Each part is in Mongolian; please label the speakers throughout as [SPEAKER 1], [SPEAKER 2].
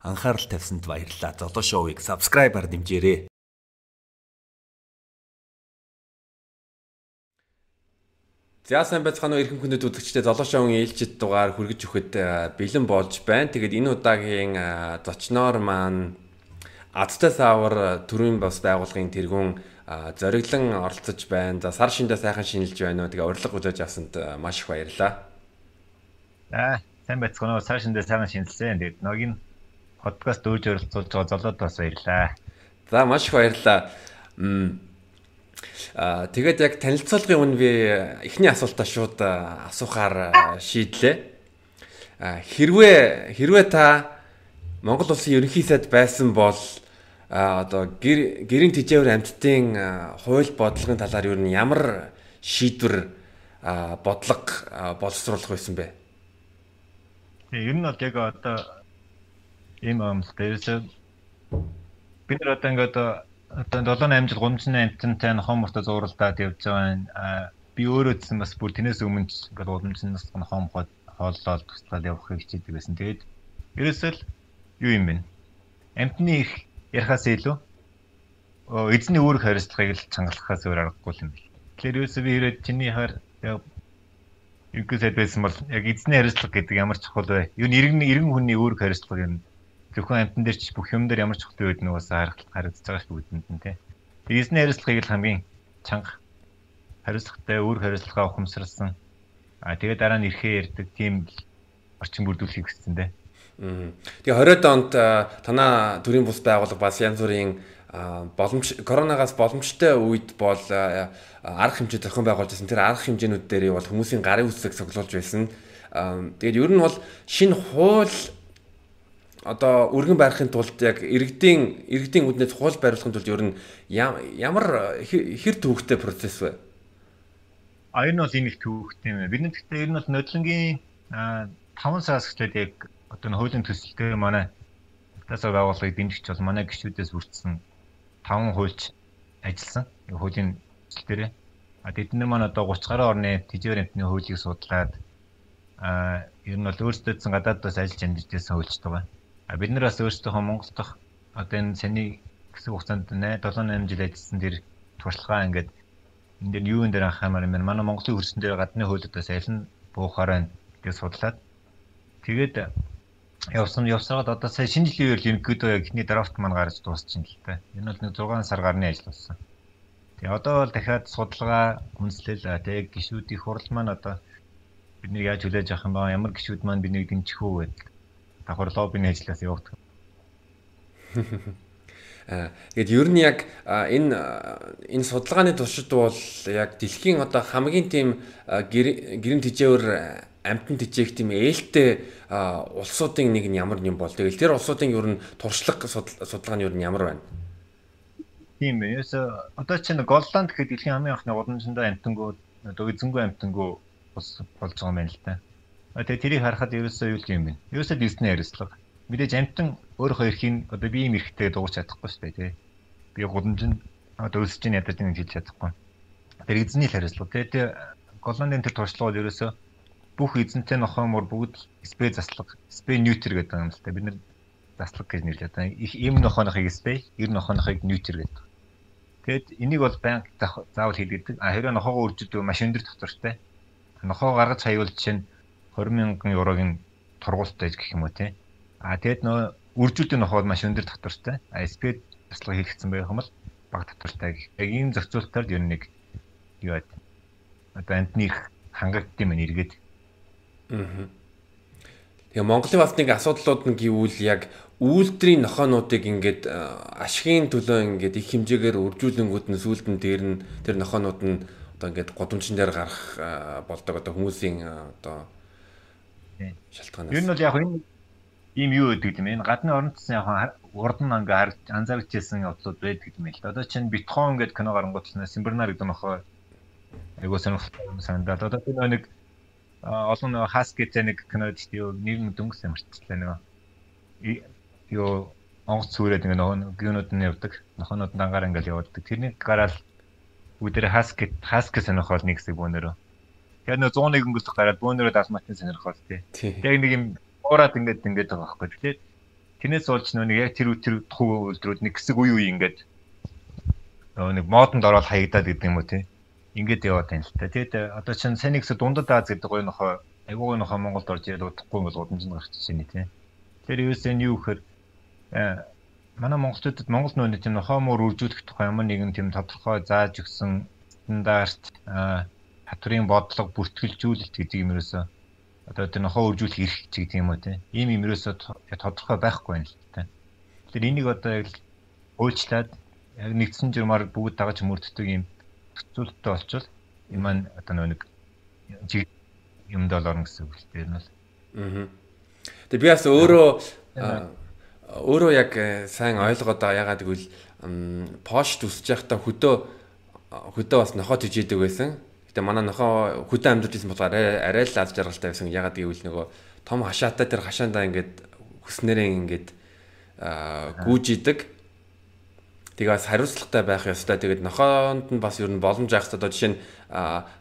[SPEAKER 1] Анхаарал тавьсанд баярлалаа. Золоо шоуийг subscribe-аар дэмжээрэй. За сайн байцгаана уу эрхэм хүндэт үзэгчдээ Золоо шоугийн ээлжид дугаар хүргэж өгөхөд бэлэн болж байна. Тэгээд энэ удаагийн зочноор маань Адтай саавар төрийн бас байгууллагын тэргүүн зориглон оролцож байна. За сар шиндээ сайхан шинжилж байна уу. Тэгээ урилга үзэж авсанд маш их баярлалаа.
[SPEAKER 2] Аа сайн байцгаана уу сар шиндээ сайхан шинжилсэн. Тэгээд ногийн подкаст дүүж оролцуулж байгаа золоод бас баярлаа.
[SPEAKER 1] За маш их баярлалаа. Аа тэгээд яг танилцуулгын үн би эхний асуултаа шууд асуухаар шийдлээ. Аа хэрвээ хэрвээ та Монгол улсын ерөнхий сайд байсан бол одоо гэрийн тэжээвэр амьтдын хууль бодлогын талаар юу н ямар шийдвэр бодлого боловсруулах байсан бэ?
[SPEAKER 2] Тэгээ ер нь бол яг одоо ийм амлалтай. Ерөөсөө бид нар одоо ингээд одоо 7 8 жил гомцны амттай нохон мөртө зууралдаад явж байгаа. Би өөрөө гэсэн бас бүр тэрнээс өмнө ингээд гомцноос нохон хоод хооллоод туслаад явахыг хичээдэг байсан. Тэгээд ерөөсөө л юу юм бэ? Амтны их ярахаас илүү эзний үүрэг хариуцлагыг л чангалахаас өөр аргагүй юм бэл. Тэгэхээр ерөөсөө би ирээд чиний хаар яг югсэд байсан бол яг эзний хариуцлага гэдэг ямар чухал вэ? Юу нэргэн иргэн хүний үүрэг хариуцлага юм зөвхөн амтан дээр ч бүх юм дээр ямар ч хөтөө үед нугас харагдаж байгаа шүү үүдэнд нь тий. Эзний хариуцлагыг л хамгийн чанга хариуцлагатай өөр хариуцлага ухамсарласан. А тэгээ дараа нь ирэхээ ярддаг тийм орчин бүрдүүлэхийг хүссэн дээ.
[SPEAKER 1] Тэгээ 20-д онд танаа төрийн бус байгууллага бас янз бүрийн боломж коронавигаас боломжтой үед бол арга хэмжээ зохион байгуулж байсан. Тэр арга хэмжээнүүд дээр бол хүмүүсийн гарын үсэг цуглуулж байсан. Тэгээд ер нь бол шинэ хууль одоо өргөн байрахын тулд яг иргэдийн иргэдийн үднээс хууль бариулахын тулд ер нь ямар хэр төвөгтэй процесс вэ?
[SPEAKER 2] А энэ бол энэ их төвөгтэй юм. Бид нэгтээ ер нь бол нодлонгийн 5 сараас эхлээд яг одоо хуулийн төсөлтэй манай тасаа байгууллагыг дэмжиж бол манай гишүүдээс үрдсэн 5 хуульч ажилласан. Хуулийн төсөл дээр. А тэднэр маань одоо 30 гаруй орны тэжээр амтны хуулийг судлаад а ер нь бол өөрсдөөдсөн гадаадаас ажиллаж амьджсэн хуульчтай байна бид нар бас өөрсдөө Монгол дахь одоо энэ саний гэсэн хугацаанд 7 8 жил ажилласан тэр туршлагаа ингээд энэ дээр юу энэ дээр анхаамаар юм байна. Манай Монголын хөрсөн дээр гадны хуулиудаас аль нь буухаар байна гэж судлаад тэгээд явсан явсараад одоо сая шинэ жилийн үеэр ерөнхийдөө яг ихний драфт маань гарч дуусчихин л та. Энэ бол нэг 6 сар гарны ажил болсон. Тэгээ одоо бол дахиад судалгаа үнслэл тэгээ гişүүдийн хурал маань одоо бидний яаж хүлээж авах юм бэ? Ямар гişүүд маань биднийг дэмжих үү гэдэг давхар лоббиний ажлаас явагдах.
[SPEAKER 1] Аа тэгээд ер нь яг энэ энэ судалгааны туршид бол яг дэлхийн одоо хамгийн тийм гэрэн тижээвэр амтан тижээх тийм ээлтэй улсуудын нэг нь ямар юм бол тэгэл тэр улсуудын ер нь туршлага судалгааны ер нь ямар байна?
[SPEAKER 2] Тийм ээ. Одоо чинь Голланд гэхэд дэлхийн хамгийн анхны уламжлалтай амтангууд одоо эзэнгүй амтангуу болж байгаа юм байна л та. Тэгээ тэрийг харахад ерөөсөө юу юм бэ? Ерөөсөө Disney арислага. Мэдээж амтан өөрийнхөө эрхийн одоо бие мэрэгтэй дууж чадахгүй шүү дээ, тий. Би гудамжинд одоо өсөж ийн ядаж ийн хэлж чадахгүй. Тэр эзний л арислага. Тэгээ тэр э, Голландын тэр туршлагууд ерөөсөө бүх эзэнтэй нохоо мөр бүгд спе заслаг, спе ньютер гэдэг юм л та. Бид нэр заслаг гэж нэрлэдэг. Одоо их эм нохооныхыг спе, эр нохооныхыг ньютер гэдэг. Тэгэд энийг бол банк заавал хийлгэдэг. А хэрвээ нохоогоо үржиж машин дээр дотортой. Нохоо гаргаж хаяул чинь 20000 еврогийн тургуултай гэх юм уу тий. А тэгэд нөө үржүүлэлтийн ноход маш өндөр татвартай. АСП таслага хийлгэсэн байх юм бол бага татвартай гэх. Яг ийм зохицуултаар ер нь нэг юу яд. Одоо амтны хангагдсан юм эргээд.
[SPEAKER 1] Аа. Тэгээ Монголын бас нэг асуудлууд нь гэвэл яг үйлдрийн нохоонуудыг ингээд э, ашигын төлөө ингээд их хэмжээгээр үржүүлэнгүүд нь сүүлд нь дээр нь тэр нохоонууд нь одоо ингээд годомчин дээр гарах э, болдог одоо хүмүүсийн э, одоо
[SPEAKER 2] шалтгаанаас. Ер нь бол яг энэ ийм юу гэдэг юм. Энэ гадны орнотсон яг урд нь ингээ харж анзаарч ирсэн явдлууд байдаг юм л да. Одоо чинь биткойн гэдэг кино гарангуутлаа Симбернар гэдэг нөхөө айгуу сонирхолтой юм санагдаад. Одоо тэр нэг олон нэг хас гэдэг нэг кинод юу нэг дөнгөс ямарчлаа нэг юу онгоц сүрээд ингээ нөхөн гинүүд нь явдаг. Нөхөнүүд дангаар ингээл явуулдаг. Тэрний гараал үүдээр хас гэд хас гэж сонирхол нэг хэсэг бөөнөрөө Тэгэхээр нөө 101 өнгөлөх гараад бөөнөрөө дасматын сонирхол тий. Яг нэг юм уураад ингээд ингээд байгаа байхгүй тий. Тэрнээс болж нэг яг тэр тэр тухайн үйлдвэрүүд нэг хэсэг үе үе ингээд нэг модонд ороод хаягдаад гэдэг юм уу тий. Ингээд яваад байна л та. Тэгээд одоо чинь сайн нэгс дундад Аз гэдэг гоё нохоо айгуу нохоо Монголд орж ирээд удахгүй бол удамж нь гарч чинь тий. Тэр юусэн юу гэхээр манай монголчуудад Монгол нөөний тийм нохоо мөр үржүүлэх тухай ямар нэгэн тийм тодорхой зааж өгсөн стандарт хатврын бодлого бүртгэлжүүлэлт гэдэг юм ерөөсөө одоо тэр нохоо үржүүлэх эрх ч гэдэг юм уу тийм ийм юм ерөөсөө тодорхой байхгүй байна л та. Тэгэхээр энийг одоо яг уучлаад яг нэгдсэн журмаар бүгд дагаж мөрддөг юм төцөлттэй болчвол энэ маань одоо нэг юмд бол орно гэсэн үг л дээ нь л.
[SPEAKER 1] Аа. Тэгээ би бас өөрөө өөрөө яг э, сайн ойлгоод байгаа ягаад гэвэл пост үсэж байхдаа хөдөө хөдөө бас нохоо тижээдэг байсан. Гэтэ манай нохоо хөдөө амьдарч исэн болохоор арай л аз жаргалтай байсан. Ягаад гэвэл нөгөө том хашаатай тэр хашаандаа ингээд хүснэрээ ингээд гүүж идэг. Тэгээ бас хариуцлагатай байх ёстой. Тэгээд нохоонд нь бас ер нь боломж авах одоо жишээ нь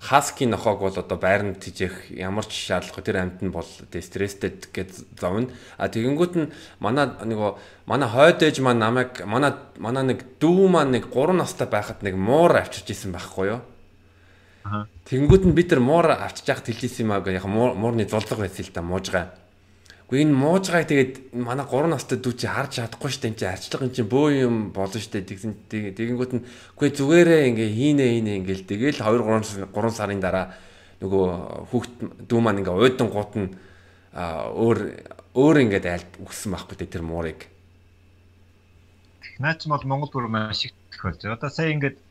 [SPEAKER 1] хаски нохоог бол одоо байранд тижээх ямар ч шаардлагагүй тэр амьд нь бол тэ стресстэй гэж зовно. А тэгэнгүүт нь манай нөгөө манай хойд ээж маань намайг манай манай нэг дүү маань нэг 3 настай байхад нэг муур авчирч исэн байхгүй юу? Тэгэнгүүт нь би тэр муур авчиж яхад хэлжсэн юм аа яг муурны зулдаг байсан л да муужгаа. Гэхдээ энэ муужгааг тэгээд манай 3 настай дүү чи харж чадахгүй штэ энэ чи арчлага энэ чи бөө юм болно штэ тэгсэн тэгэнгүүт нь үгүй зүгээрээ ингээ хийнэ хийнэ ингээл тэгэл 2 3 3 сарын дараа нөгөө хүүхд дүү маань ингээ уйдан гут нь өөр өөр ингээд айлт өгсөн байхгүй тэр муурыг.
[SPEAKER 2] Наач бол Монгол бүр маш их тохиолж. Одоо сая ингээд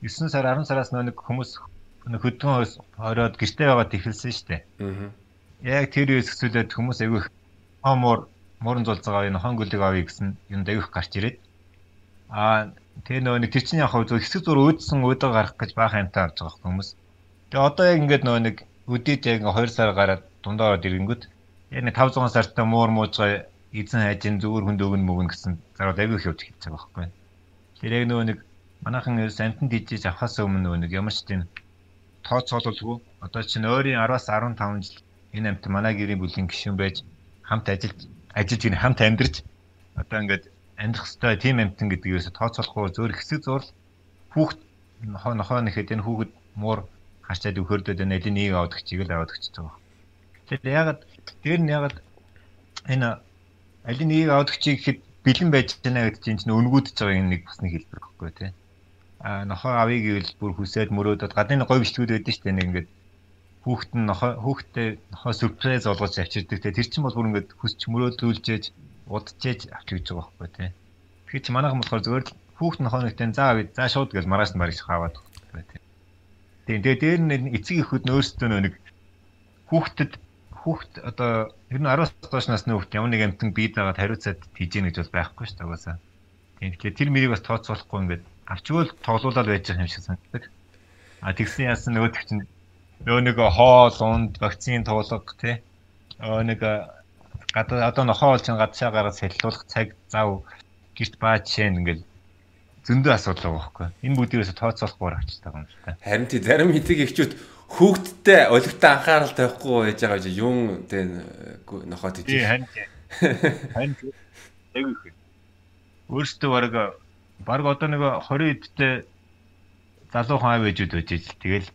[SPEAKER 2] 9 сар 10 сараас нэг хүмүүс хөдгөн ороод гэртээ байгаа тэхэлсэн штэ. Аа яг тэр үеэс хэсүүлээд хүмүүс айгүй хомор морон зулцгаа энэ хонгөлөг авъя гэсэн юм дэвих гарч ирээд аа тэр нөгөө нэг тэр чинь яг зөв хэсэг зур өөдсөн өөдөө гарах гэж баах юмтай авч байгаа хүмүүс. Тэгээ одоо яг ингээд нөгөө нэг өдөөд яг 2 сар гараад дундаа ороод ирэнгүүт яг нэг 500 сартаа муур муужгаа эзэн хайжин зүгээр хүнд өгнө мөгн гэсэн зарууд айгүй их явж хэлж байгаа байхгүй. Тэр яг нөгөө нэг манайхан амтнд дижиж авахаас өмнө нөгөө нэг ямар ч тийм тооцоололгүй одоо чинь өөрийн 10-аас 15 жил энэ амт манай гэрийн бүлийн гишүүн байж хамт ажиллаж ажиллаж ийн хамт амьдарч одоо ингээд амьдрах хэвээр тийм амтан гэдгээс тооцоолохгүй зөөр хэсэг зур хүүхд нохоо нохоо нэхэд энэ хүүхэд муур хашаад өгөхөрдөд энэ элийн нэг аваад чиг л аваад өгч байгаа. Тэгэхээр ягаад дээр нь ягаад энэ алин нэг аваад чиг гэхэд бэлэн байж байна гэдэг чинь өнгүүдж байгаа нэг бас нэг хэлбэр байхгүй тий. Нохоо авъя гэвэл бүр хүсээд мөрөөдөд гадны говь бичлгүүд байдаг шүү дээ. Нэг ингээд хүүхэд нь хүүхдтэй нохоо сюрприз олгож авчирдаг. Те тэр чинь бол бүр ингээд хүсч мөрөөдүүлжээж удажээж авч гэж байгаа байхгүй те. Тэгэхээр чи манайхан болохоор зөвөр л хүүхд нохооногтой заа авъя за шууд гэж мараас нь барих хаваад байхгүй те. Тэгээ дээр нь эцэг эхүүд нь өөрсдөө нэг хүүхдэд хүүхд одоо ер нь 10-аас доош насны хүүхд ямар нэг амтан бие дагаад хариуцаад тийж гэж бол байхгүй шүү дээ угаасаа. Тийм тэгэхээр тэр мэрийг бас тооцоолохгүй ингээд авчгүй л тоглоулаад байж байгаа юм шиг санагддаг. А тэгсэн яасан нөгөөдөг чинь нөгөө нэг хоол унд вакцины туулга тий нөгөө нэг гадаа одоо нохоо болж гадшаа гараад сэллуулах цаг зав гэрт баа жишээ ингээл зөндөө асуудал байгаа байхгүй. Энэ бүдгээс тооцоолохгүй авчиж байгаа юм шиг та.
[SPEAKER 1] Харин тий зарим хэдийг ихчүүд хүүхдтэй олигтой анхаарал тавихгүй байж байгаа гэж юм тий нохоо тийж
[SPEAKER 2] тий харин харин яг их өөртөө баг баг одоо нэг 20 эдтэй залуу хүн авэжүүд байж тэгэл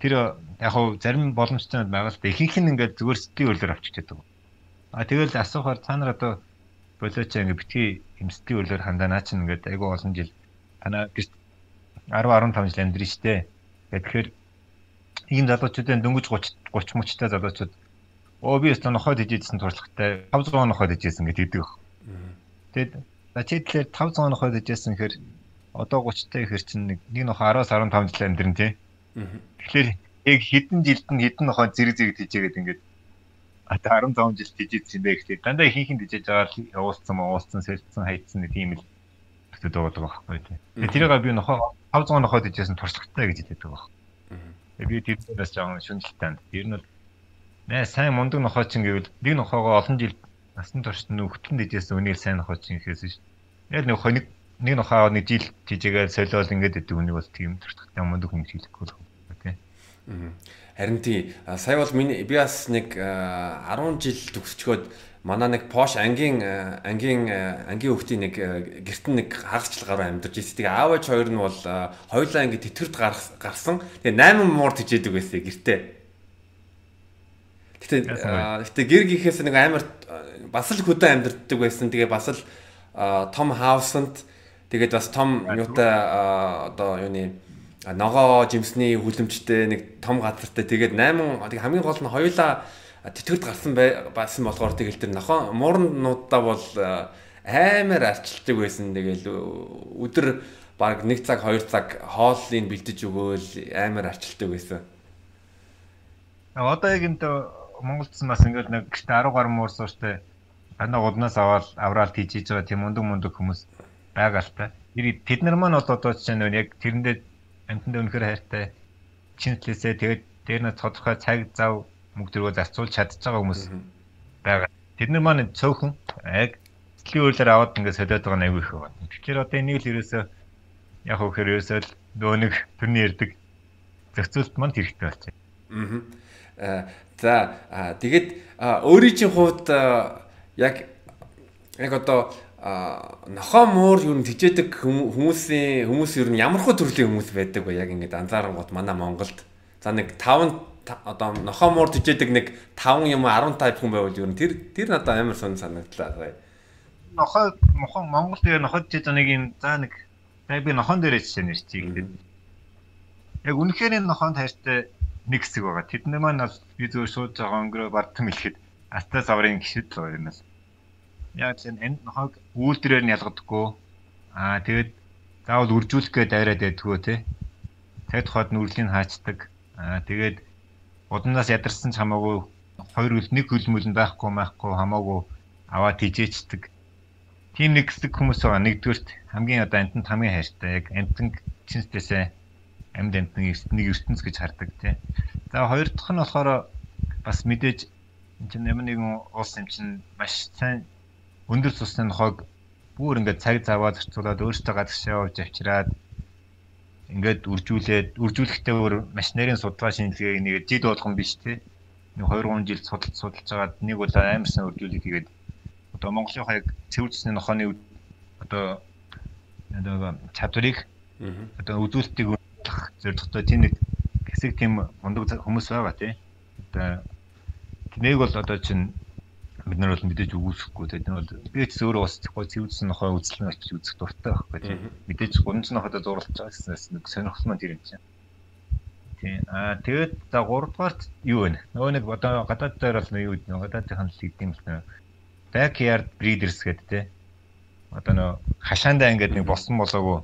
[SPEAKER 2] тэр яг хав зарим боломжтой байгаа л да ихэнх нь ингээд зүгээр сэтгэлийн өрлөөр авчиж байдаг. А тэгэл асуухаар та нар одоо болооч ингээд битгий юм сэтгэлийн өрлөөр хандаа наа чинь ингээд айгүй олон жил танаа 10 15 жил амьдрын штэ. Тэгэхээр ийм залуучуудын дөнгөж 30 30 мөчтэй залуучууд оо би өстө нохойд ижижсэн туршлагатай 500 нохойд ижижсэн гэдэг. Тэгэд за чи тэгэхээр 500 нохойд ижижсэн гэхээр одоо 30 та ихэр чинь нэг нэг нохоо 10-аас 15 жил амьдрын тий. Тэгэхээр яг хэдэн жилд нь хэдэн нохоо зэрэг зэрэг тийжээгээд ингээд ата 15 жил тийжээдсэн бэ гэхлээр дандаа ихэнх нь тийжээж байгаа явуулсан уулцсан сэлцсэн хайцсан нэг тийм л төд байгаа байхгүй. Тэгээ тэрийг би нохоо 500 нохоо тийжээсэн туршлагатай гэж хэлдэг. Тэгээ би тэрнээс жаахан шүнжэлтэй. Ер нь бол нэ сайн мундаг нохоо чинь гэвэл нэг нохоогоо олон жил насан туршид нөхтөн тийжээсэн үнээр сайн нохоо чинь гэхээс ш. Яг нэг нэг нэг нохоо нэг жил тийжээгээд солиод ингээд идэв үнийг бол тийм туршлагатай мундаг хүн хэлэхгүй л
[SPEAKER 1] Харин тий сая бол миний би бас нэг 10 жил төгсчгөөд манай нэг Porsche ангийн ангийн ангийн хүүхдийн нэг гэрт нэг хагасчл гараа амьдарч ирсэн. Тэгээ аав ээж хоёр нь бол хоёулаа ингэ тэтгэрд гарсан. Тэгээ 8 муур тижээдэг байсан гэртээ. Гэтэ гэтэ гэр гихээс нэг амар бас л хөдөө амьдэрдэг байсан. Тэгээ бас л том хаусанд тэгээд бас том юутай одоо юуны ногоо жимсний хүлэмжтэй нэг том газартай. Тэгээд 8 хамгийн гол нь хоёулаа тэтгэрд гарсан байсан болохоор тэгэл тэр нохоо. Муурнуудаа бол амар арчилдаг байсан. Тэгэл өдөр баг 1 цаг 2 цаг хооллыг бэлдэж өгөөл амар арчилдаг байсан.
[SPEAKER 2] Одоо яг энэ Монголдсан бас ингээд нэг 10 гаруй муур сууштай ана уднаас аваад авраал тийжиж байгаа тийм ундаг мундаг хүмүүс байгаа л та. Тэд нар маань одоо одоо чинь яг тэрэндээ амьтанд өнөхөр хайртай чинтлээсээ тэгээд дээр нь тодорхой цаг зав мөнгө төргөө зарцуулж чадчих байгаа хүмүүс байгаа. Тэд нар маань цөөхөн яг сэтгэлийн өөрлөөр аваад ингээд солиод байгаа аягүй их байна. Тэгэхээр одоо энийг л ерөөсөө яг хөө хэр ерөөсөө нөгөө нэг төрний ярддаг зохицуулт маань хэрэгтэй болчих.
[SPEAKER 1] Аа. За тэгээд өөрийн чинь хувьд яг яг одоо нохоо муур юу тижээдэг хүмүүсийн хүмүүс ер нь ямархуу төрлийн хүмүүс байдаг вэ яг ингээд анзаарангууд манай Монголд за нэг 5 одоо нохоо муур тижээдэг нэг 5 юм 10 type хүн байвал ер нь тэр тэр надад амар сонь санагдлаа.
[SPEAKER 2] Нохоо нохоо Монгол дээр нохоо тижээд нэг юм за нэг би нохон дээрээ жишээ нэрчий гэдэг. Яг үнэхээр энэ нохоонд хайртай нэг хэсэг байгаа. Тэдний маань бол би зөв шууд жоо өнгөрөө бардам хэлэхэд Астас аврын гişүүд л байна л яг л энэ нохойг үйлдвэрээр нь ялгадаггүй. Аа тэгээд заавал үржүүлэх гээд дайраад байдггүй те. Тэгэд хоод нүрлийн хаачдаг. Аа тэгээд уднаас ядарсан ч хамаагүй хоёр үл нэг хөлмөл нь байхгүй байхгүй хамаагүй аваад тижээчдэг. Тим нэг хэсэг хүмүүс байгаа. Нэгдүгürt хамгийн одоо амтнд хамгийн хайртай яг амтэн чинстэйсээ амьд амтны нэг ертөнц гэж хардаг тий. За хоёр дахь нь болохоор бас мэдээж энэ чинь ямар нэгэн улс юм чинь маш сайн өндөр цусны нохойг бүр ингээд цаг заваа зарцуулаад өөртөө гадагшаа явж авчираад ингээд үржүүлээд үржүүлэхдээ өөр машинерийн судалгаа шинжилгээг нэг жид болгон биш те. Нэг 2 3 жил судалж судалж агаад нэг удаа амарсан үржүүлэг хийгээд одоо Монголын хаяг цэвэр цусны нохооны одоо одоо чадварыг одоо үзүүлэлтийг зорилготой тийм нэг хэсэг тийм мундаг хүмүүс байгаа тий. Одоо нэг бол одоо чинь бид нар бол мэдээж үгүйсэхгүй тийм бол би ч өөрөө бас гой цэвэрсэн нохой үзлэн очиж үзэх дуртай байхгүй тийм мэдээж гунц нохойдоо зурлаж байгаа гэснээс нэг сонирхол маань тэр юм чинь. Тийм аа тэгээд за 3 дугаарт юу вэ? Нөгөө нэг одоо гадаад дээр бол юу гэдэг гадаадын л хийдэм л нэ backyard breeders гэдэг тийм одоо нөө хашаандаа ингээд нэг босон болоогүй.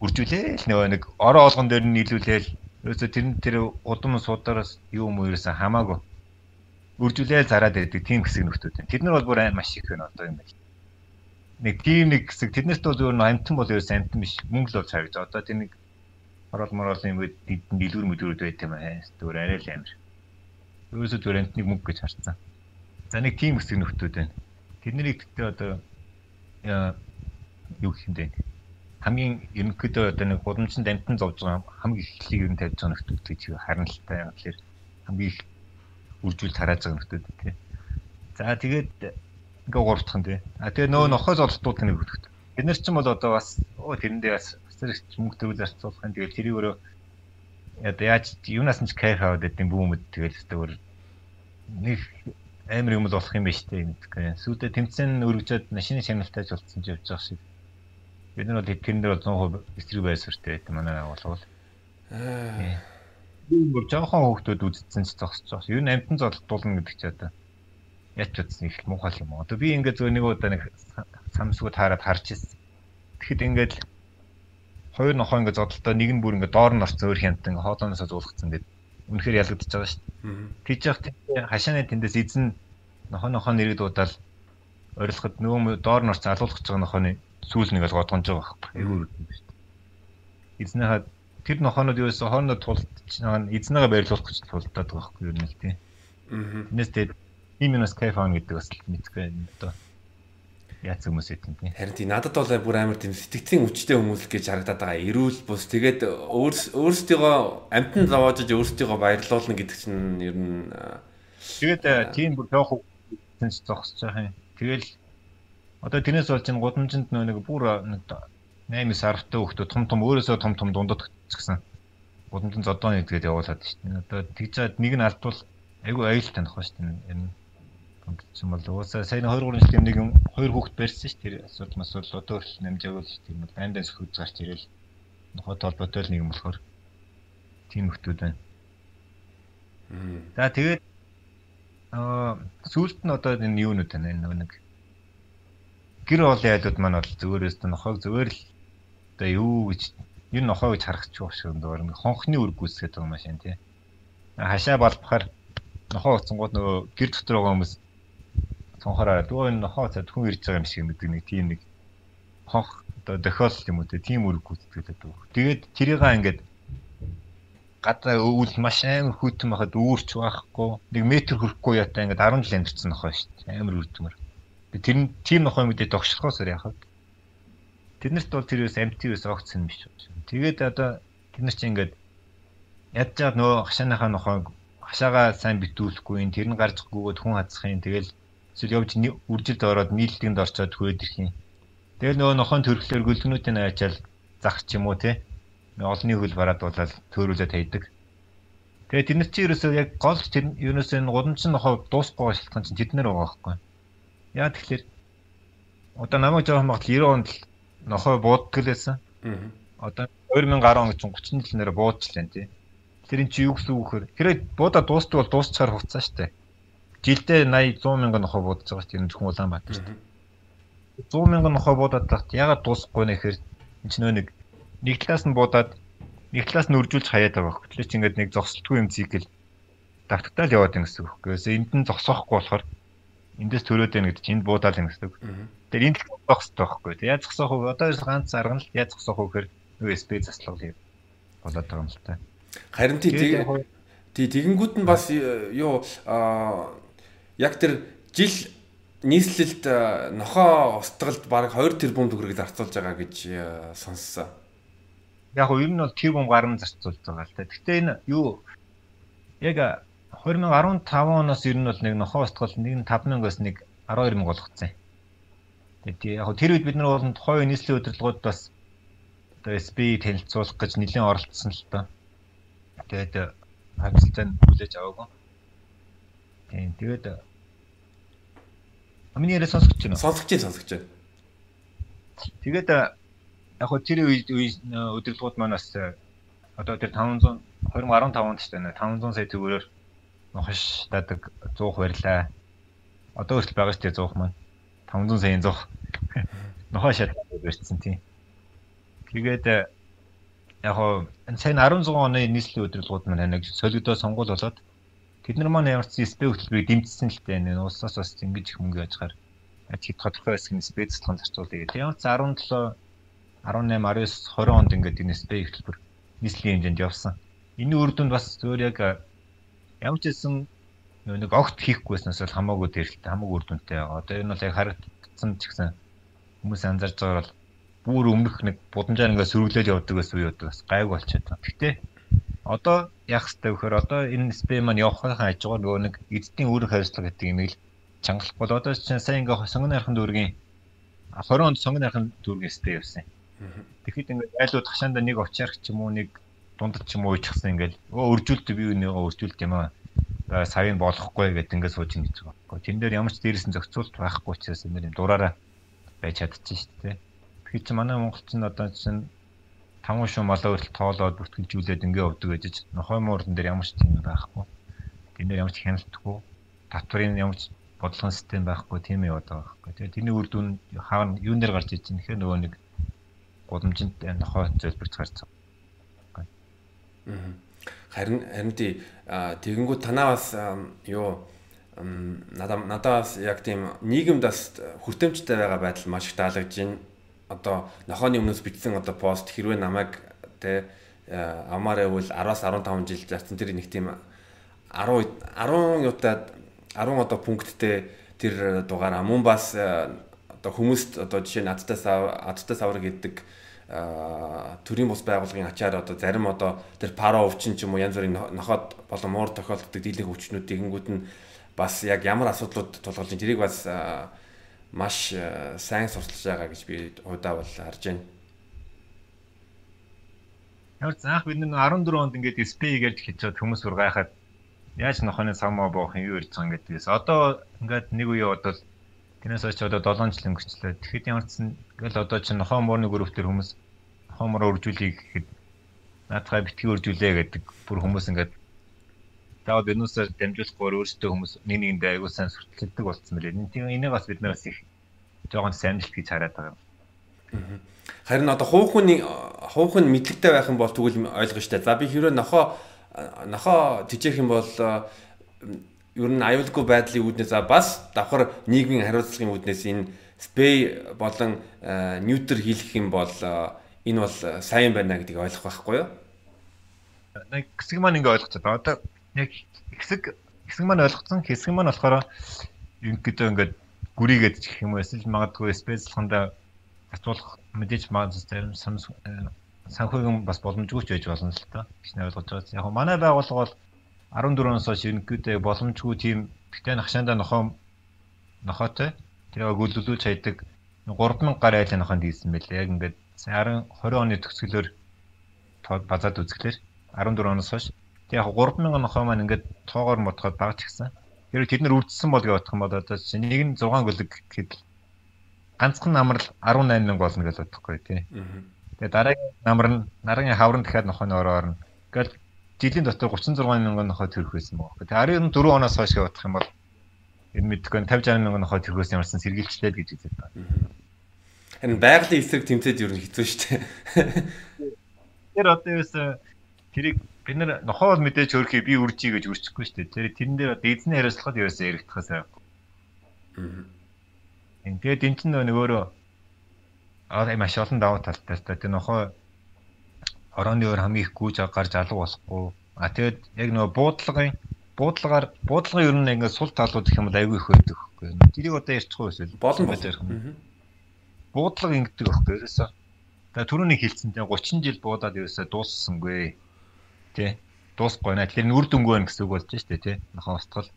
[SPEAKER 2] Үржүүлээл нөгөө нэг ороо олгон дээр нь нийлүүлээл. Ерөөсө тэр нь тэр удам судаараас юу юм уу ерөөсө хамаагүй үржүүлээл зараад байдаг тийм хэсэг нөхдүүд байна. Тэд нар бол бүр маш их байна одоо юм байна. Нэг тийм нэг хэсэг тэднэрт бол зөвхөн амтан бол ерөөс амтан биш мөнгө л болж харагдаж. Одоо тийм нэг орол морол юм үед дэлгүр мүдгүрүүд байт юм аа. Зүгээр арай л амир. Ерөөсөө зүгээр амтныг мөнгө гэж харцсан. За нэг тийм хэсэг нөхдүүд байна. Тэднийг гэхдээ одоо юу гэх юм бэ? хамгийн ерөнхийдөө одоо нэг гудамжинд амтан зовж байгаа хамгийн ихлийг ер нь тавьж байгаа нөхдүүд гэж харна л та. Тэгэхээр хамгийн их үржүүл тарааж байгаа нөхдөд тий. За тэгээд ингээ гуравдах нь тий. А тэгээ нөө нохой золтууд нэг хөтгөт. Бид нар ч юм бол одоо бас оо тэрэндээ бас зэрэг мөнгө төгөл зарцуулах юм. Тэгээд тэрийг өөрөө яа яаж юунаас нь ч кайф аваад байдэм бүүмэд тэгэл өөр нэг амар юм л болох юм байна шүү дээ. Сүйдээ тэмцэн өргөжөөд машины шагналтайж болцсон ч явж байгаа шиг. Бид нар бол тэрэн дээр бол 100% эсрэг байсвартай байт манай байгууллага бол. Аа бүр жоохон хүүхдүүд үзсэн ч зогсож байгаа. Нь амтан зодтуулна гэдэг чи одоо яч утсан их муухай юм. Одоо би ингээд зөв нэг удаа нэг самсгуу таарад харж ирсэн. Тэгэхэд ингээд хоёр нохоо ингээд зодолтой нэг нь бүр ингээд доор нь орсон өөр хянтан хоолооноос зуулгацсан гэдэг. Үнэхээр ялгагдчихж байгаа шүү дээ. Тийч яах тийм хашааны тэндээс эзэн нохоо нохоо нэрийг дуудаал орилоход нөгөө доор нь орсон алуулах гэж байгаа нохооны сүүл нэгээл годгонж байгаа байхгүй. Эвгүй юм шүү дээ. Эзнийхээ тэр нохонод юу байсан хоорондоо тулдж байгаа эзнээгээ байрлуулах гэж тулдаад байгаа байхгүй юу нэг тийм. Аа. Тэрнээс тэгээд ийм юмас кайф аан гэдэг бас мэдгүй юм доо. яац хүмүүс эдэн тийм.
[SPEAKER 1] Харин тийм надад бол бүр амар тийм сэтгцийн өвчтэй хүмүүс гэж харагдаад байгаа. Эрүүл бус тэгээд өөрсдийгөө амтнд зовоожж өөрсдийгөө баярлуулна гэдэг чинь ер нь
[SPEAKER 2] тэгээд тийм бүр жоох хүнс зогсож байгаа юм. Тэгэл одоо тэрнээс болж энэ гудамжинд нөө нэг бүр нэг 8 сартай хөхтө том том өөрөөсөө том том дундад гэсэн гудамжинд зодооны гэдгээд явуулаад шүү дээ. Одоо тэгж чад нэг нь алдвал айгүй аюул таних ба шүү дээ. Энэ юм бол уусаа сайн 2 3 жилийн нэг юм хоёр хүүхэд барьсан ш тэр асуудал мас бол одоо хүртэл намжаагүй ш тийм бол дандаас хөөж гарч ирэл нохот толботой л нэг юм болохоор тийм хүмүүс байна. За тэгээд аа сүүлд нь одоо энэ юунууд байна энэ нэг гэр олон айлууд маань бол зөөрөөс нь нохойг зөөр л одоо юу гэж ер нь нохой гэж харах ч биш юм доор нэг хонхны үр гүйсгээд байгаа шиг тий. Хашаа болбохоор нохой уцсангууд нөгөө гэр дотор байгаа хүмүүс цонхороо дөө энэ нохоо цад хүн ирж байгаа юм шиг мэддэг нэг тийм нэг хонх одоо дохиол юм уу тийм үр гүйцэтгэлээд байгаа. Тэгээд тэрийгээ ингээд гадаа өвөл маш амар хүйтэн байхад үүрч байхгүй нэг метр хүрэхгүй ятаа ингээд 10 жил амьдэрсэн нохоо шүү дээ. Амар үрдмэр. Тэр нь тийм нохоо мэдээ тогшлохоосоор яхав. Тэднэрт бол тэр үс амтивээс огцсон биш. Тэгээд одоо тэд нар чинь ингээд ядж байгаа нөө хашааныхаа нохойг хашаага сайн битүүлэхгүй тэр нь гарч гүгээд хүн хацах юм тэгэл эсвэл явж үржилд ороод нийлдэгэнд орчоод хөөд ирэх юм. Тэгэл нөгөө нохон төрхлөөр гөлгнүүдийн ачаал зах ч юм уу те. Олонний хөл бараад болоод төөрүүлээд hayдаг. Тэгээ тэд нар чи ерөөсөө яг гол тэр ерөөсөө энэ гудамжин нохоо дуусахгүй шалтгаан чинь тэд нар байгаа байхгүй. Яа тэгэхээр одоо намайг жоохон багт 90 онд нохоо бууддаг л байсан. Одоо 2010 он чинь 30 жил нэрэ буудчихлаа тий. Тэр ин чи юу гэсэн үг вөхөр. Хэрэг буудаа дуустдаг бол дуусчаар хуцаа штэ жилдээ 80 100 мянган нохой буудаж байгаа чинь зөвхөн Улаанбаатар дээ. 100 мянган нохой буудаад тахт ягаад дуусахгүй нэ гэхээр энэ ч нөө нэг нэг талаас нь буудаад нэг талаас нь үржүүлж хаяад байгаа. Тэгэхээр чи ингээд нэг зогсолтгүй юм цикл давтагтаал яваад байна гэсэн үг. Гэхдээ энд нь зогсоохгүй болохоор эндээс төрөөд байна гэдэг чинь энд буудаал байна гэсэн үг. Тэгэхээр энд л зогсох байхгүй. Яаж зогсоох вэ? Одоо ганц арга нь яаж зогсоох вэ гэхээр USB заслал болоод байгаа юм л та.
[SPEAKER 1] Харин тий тий тэгэнгүүт нь бас юу аа яг тэр жил нийслэлд э, нохоо устгалд баг 2 тэрбум төгрөг зарцуулж байгаа гэж э, сонссон.
[SPEAKER 2] Яг нь ер нь бол тэрбум гарan зарцуулж байгаа л та. Гэхдээ энэ юу яг 2015 оноос ер нь бол нэг нохоо устгал нэг нь 5000-аас нэг 12000 болгоцсон. Тэгээд яг тэр үед бид нар бол тухайн нийслэлийн удирдлагууд бас одоо SB танилцуулах гэж нэлийн оролцсон л та. Тэгээд хариуцлагыг хүлээж аваагүй. Тийм тэгээд Миний яриа сонсогч байна уу?
[SPEAKER 1] Сонсогч сонсогч.
[SPEAKER 2] Тэгээд яг хөө тэр үед өдөрлгүүд манаас одоо тэр 500 2015 онд ч байна 500 сая төгрөгөөр нохш дадаг 100 барьлаа. Одоо хүртэл байгаа шүү дээ 100 маань. 500 саяын 100. Нохоо шат барьцсан тийм. Тэгээд яг хоо энэ сайн 16 оны нийслэлийн өдөрлгүүд маань нэг солигдоо сонгуул болоод Тэд нар маань ямар ч спэ хөтөлбөрийг дэмжсэн л дээ. Энэ улсаас бас ингэж их мөнгө яжгаар хэд тодорхой нь спэ цэцлэн зарцуулъя гэдэг. Ямар ч 17 18 19 20 онд ингээд энэ спэ хөтөлбөр нийслэлийн хэмжээнд явсан. Энэ үр дүнд бас зөөр яг ямар ч хэлсэн нэг огт хийхгүйснээс бол хамаагүй дээрэлтэй хамаагүй үр дүнтэй. Одоо энэ бол яг харагдсан ч гэсэн хүмүүс анзаарж байгаа бол бүр өмнөх нэг будамжаар ингээд сөрөглөөл явдаг гэсэн үе удаа бас гайг болчиход байна. Гэтэ одоо яах хэрэгтэй вөхөр одоо энэ спэм маань явахын хажуугаар нөгөө нэг эддийн үүрэг хариуцлага гэдэг юм ил чангалах бол одоо чинь сайн ингээ сонгоны хархан дүүргийн 20 онд сонгоны хархан дүүргийн спэ явсан. Тэгэхэд ингээ айлууд хашаанда нэг овчаарх ч юм уу нэг дундад ч юм уу ичсэн ингээл өө өржүүлт би өнөөгөө өржүүлт юм аа. За савыг болохгүй гэд ингээ сууж ин гэж байгаа. Тэн дээр ямар ч дээрээс нь зохицуулт байхгүй учраас юм дураараа байж чадчихжээ шүү дээ. Тэгэхээр чи манай монголчин одоо чинь таван шуу малаа хүртэл тоолоод бүртгэлжүүлээд ингээ өвдөг гэж нохой муурдан дээр ямар ч тийм байхгүй. Тэн дээр ямар ч хяналтгүй татврын ямар ч бодлогын систем байхгүй тийм яваад байгаа байхгүй. Тэгээ тэрний үр дүн хаана юун дээр гарч иж нэхэ нөгөө нэг гудамжинд нохой зөвлөрч гарч байгаа.
[SPEAKER 1] Харин харин тий тэгэнгүүт танаа бас юу надаа надаас яг тийм нийгэмд бас хүртээмжтэй байгаа байдал маш их таалагдж байна одоо нохооны өмнөөс бичсэн одоо пост хэрвээ намайг тэ амаар явал 10-аас 15 жил зарцсан тэр нэг тийм 10 10 юутад 10 одоо пункттэй тэр дугаар амун бас одоо одоо хүмүүст одоо жишээ нь адтай сав адтай савар гэдэг төрийн бус байгууллагын ачаар одоо зарим одоо тэр паро өвчин ч юм уу янз бүрийн нохоод болон муур тохиолддог дийлэнх өвчнүүдийг ингүүд нь бас яг ямар асуудлууд тулгарч байна тэрийг бас маш сайн сурталж байгаа гэж би удаа бол харж байна.
[SPEAKER 2] Яг заах бид нэг 14 онд ингээд SPI гэж хичээд хүмүүс бүр гайхаад яаж нохооны самаа боохон юу ирж байгаа гэдгээс одоо ингээд нэг үе бодвол Тэрнээс хойш одоо 7 жил өнгөрчлөө. Тэгэхэд ямар ч сан ингээл одоо чинь нохоо муурны групп төр хүмүүс нохоо муур үржүүлэе гэхэд наадхай битгий үржүүлээ гэдэг бүр хүмүүс ингээд таавал энүүсээр дамжуулахгүй өөрсдөө хүмүүс нэг нэгэндээ аягүй сайн сурталчилдаг болсон мөлий. Энийг бас бид нараас их жоохон самжилт гэж хараад байгаа юм.
[SPEAKER 1] Харин одоо хувь хүн мэдлэгтэй байх юм бол тэгвэл ойлгоо штэ. За би хэрвээ нохоо нохоо тижээх юм бол ер нь аюулгүй байдлын үүднээс бас давхар нийгмийн хариуцлагын үүднээс энэ спей болон ньютер хийх юм бол энэ бол сайн байна гэдгийг ойлгох байхгүй юу?
[SPEAKER 2] Нэг хэсэг маань ингээ ойлгоцоо. Одоо яг хэсэг хэсэг маань ойлгоцсон. Хэсэг маань болохоор ингэдөө ингээд гүрийгээд гэх юм эсвэл магадгүй спецлхондоо татуулах мэдээж маань зарим санхүүгийн бас боломжгүй ч байж болно л та. гэж ойлгож байгаа. Яг манай байгууллага бол 14-оос хойш ерөнхийдөө боломжгүй тийм гэтээ нахшаандаа нохоо нохоотой тэрийг гүйлүүлж хайдаг 3000 гар айлын нохоонд хийсэн байлээ. Яг ингээд 10 20 оны төгсгөлөөр базаад үзэхлээр 14 оноос хойш тэг яг 3000 нохоо маань ингээд тоогоор модоход багч гисэн. Тэр тэр нэр үрдсэн бол гэж бодох юм бол одоо чинь нэг нь 6 гөлөг гэхэд ганцхан намрал 18000 болно гэж бодохгүй тий. Тэгээ дараагийн намар нь дараагийн хаврын дахиад нохооны ороор нь. Ингээл жилийн дотор 36 мянган нохой төрөх байсан баг. Тэгээ 14 оноос хойш явах юм бол энэ мэдгүй 50 60 мянган нохой төрөхөөс ямарсан сэргийлчлээ гэж хэлээд байна.
[SPEAKER 1] Харин байгалийн эсрэг тэмцээд юу хэцүү шүү дээ.
[SPEAKER 2] Тэр одоо юус тэрийг бид нар нохоо бол мэдээж өөрхий би үржий гэж үрчихгүй шүү дээ. Тэр тэрэн дээр одоо эзний хариуцлагад юус яригдахаас айхгүй. Аа. Тэгээд энэ чинь нэг өөрөө аа маш олон давуу талтай. Тэр нохоо орооны өөр хамгийн их гүйж гарч алга болохгүй. А тэгээд яг нөгөө буудлагын буудлагаар буудлагын ер нь ингээд сул талууд гэх юм бол айгүй их байдаг хөхгүй. Тэрийг одоо ярьчихгүй эсвэл
[SPEAKER 1] болон байж юм.
[SPEAKER 2] Буудлага ингэдэг хөхгүй ерөөсөө. Тэгээ түрүүний хэлсэн тийм 30 жил буудаад ерөөсөө дууссангүй. Тэ. Дуусахгүй наа. Тэр нүр дүнгүй байна гэсэн үг болж штэ тий. Нохоо устгал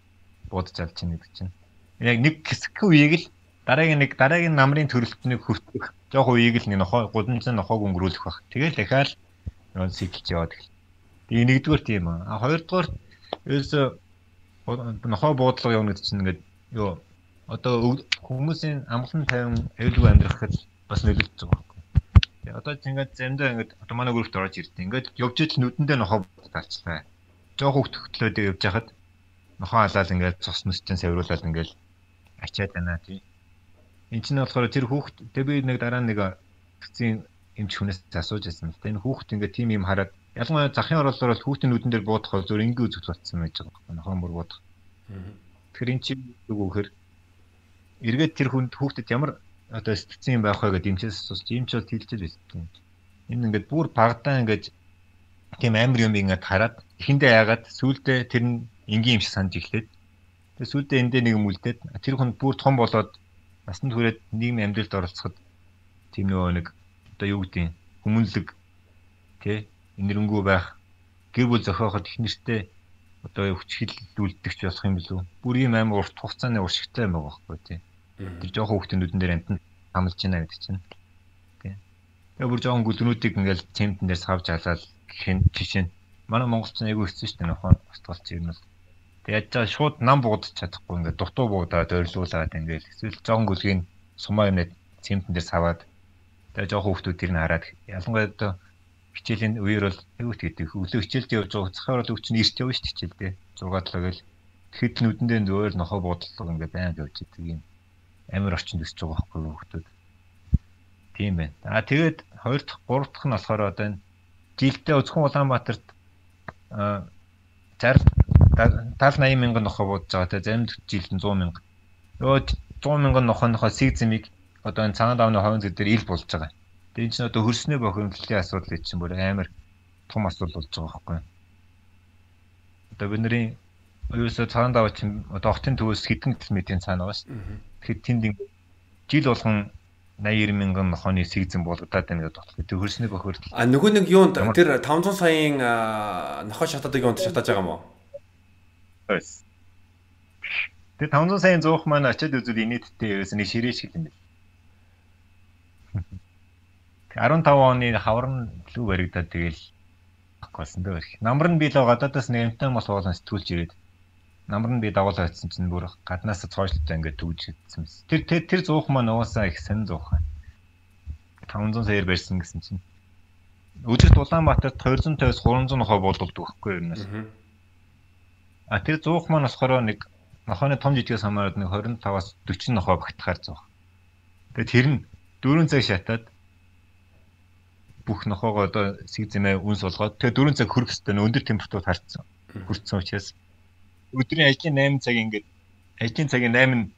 [SPEAKER 2] буудаж алж чинь гэдэг чинь. Яг нэг хэсэг үеийг л дараагийн нэг дараагийн намрын төрөлтнийг хүртэх. Жохоо үеийг л нэг нохоо гудамжны нохоог өнгөрүүлэх баг. Тэгэл дахиад нөө сэтэлж яваад эхэллээ. Тэгээ нэгдүгээр тийм аа. Хоёрдугаар ерөөсө нохоо буудлага явна гэдэг чинь ингээд юу одоо хүмүүсийн амгалан тайван аюулгүй амьдрахад бас нөлөөлж байгаа Тэгээ одоо ингээд заримдаа ингээд одоо манай групт орж ирдээ. Ингээд явж ижил нүдэндээ нохоо талцлаа. Жоо хөвгтөлөө явж хахад нохоо халаал ингээд цус нүстэн савруулаад ингээд ачаад байна тий. Энд чинь болохоор тэр хүүхд тэг би нэг дараа нэг төцийн эмч хүнээс асууж байсан л та энэ хүүхд ингээд тийм юм хараад ялангуяа захын оролцоор бол хүүхдийн нүдэн дээр буудах бол зөв ингээ үзэгдэл болсон байж байгаа юм. Нохон бүр буудах. Тэгэхээр эн чинь үг үхээр эргээд тэр хүнд хүүхдэд ямар одоо сэтгцэн юм байх вэ гэдэг эмчээс асууж эмч бол тэлжэл байсан. Энэ ингээд бүр багадаа ингээд тийм амар юм ингээд хараад эхэндээ яагаад сүулдэ тэр нь энгийн юм шиг санаж эхлээд тэгээ сүулдэ эндээ нэг юм үлдээд тэр хүн бүр том болоод насанд хүрээд нийгмийн амьдралд оролцоход тийм нөгөө нэг одоо юу гэдэг хүмүүнлэг тий энэрэнгүй байх гэр бүл зохиоход их нэртэй одоо хүчгэлүүлдэгч болох юм билүү? Бүр ийм амар урт хугацааны уршигтай юм байгаа байхгүй тий. Тэр жоохон хүүхдийн нүдэн дээр амтан хамлж байна гэдэг чинь. Тэгээ бүр жоохон гүлгнүүдийг ингээл цемтэн дээр савж халаад гэх жишээ манай монголч айгүй хэцүү шүү дээ нөхөн устгалч юм бол. Тэгээд яаж шууд нам буудаж чадахгүй ингээд дутуу буудаад ойрлуулад ингээд эсвэл жоохон гүлгийн сумаа юмнад цемтэн дээр саваад. Тэгээ жоохон хүмүүс тэрийг хараад ялангуяа одоо хичээлийн үеэр бол аюут гэдэг. Өглөө хичээлд явж байгаа цахаар бол өвчин эрт явна шүү дээ хичээлдээ 6 7 гэл тэгэхэд нүдэндээ зөөр нохоо бодлого ингээ байнг явж идэг юм амар орчинд өсөж байгаа байхгүй хүмүүс тийм байна а тэгээд хоёр дахь гурав дахь нь болохоор одоо энэ жилдээ Үзхэн Улаанбаатарт а 60 70 80 мянган нохоо будж байгаа те зарим жилд 100 мянга өө 100 мянган нохооныхоо сэг зэмийг одоо энэ цагаан давны хойно зэд дээр ил болж байгаа. Тэгээ энэ чинь одоо хөрснөө бохирдлын асуудал чинь бүр амар том асуудал болж байгаа байхгүй. Одоо бидний ерөөсө цагаан даваа чинь одоо хотын төвөөс хэдэн километрийн цаана байгаа шүү. Тэгэхээр тэнд жил болгон 80 мянган нохооны сэгзэн болгодаад байна гэдэг бодлоо. Тэр хөрсний бохор.
[SPEAKER 1] А нөгөө нэг юунд тэр 500 саяын нохоо шатаадаг юунд шатааж байгаа юм уу?
[SPEAKER 2] Yes. Тэр 500 саяын зуух маань очиад үзвэл инээдтэй ерөөс нэг ширээ шиг юм байна. 15 оны хаврын лүү баригдаад тэгэл болсон дээ. Намар нь би л гадаадаас нэг амтан мос уулан сэтгүүлж ирээд намар нь би дагуулсан очсон чинь бүр гаднаас цоошлолтой ингээд төгж идсэн мэс. Тэр тэр тэр зуух маань уусаа их сэн зуух. 500 саяар барьсан гэсэн чинь. Өдөрт Улаанбаатарт 250-с 300 нохой болдолдог байхгүй юу? А тэр зуух маань болохоор нэг нохойны том жижигээс хамаарат нэг 25-аас 40 нохой багтахаар зуух. Тэгээ тэр нь 4 цаг шатаад бүх нохоогоо одоо сэгзэмээ үнс болгоод тэгээ 4 цаг хөрөх хэвээр өндөр температурт харцсан. Хүрцэн учраас өдрийн ажлын 8 цаг ингээд ажлын цагийн 8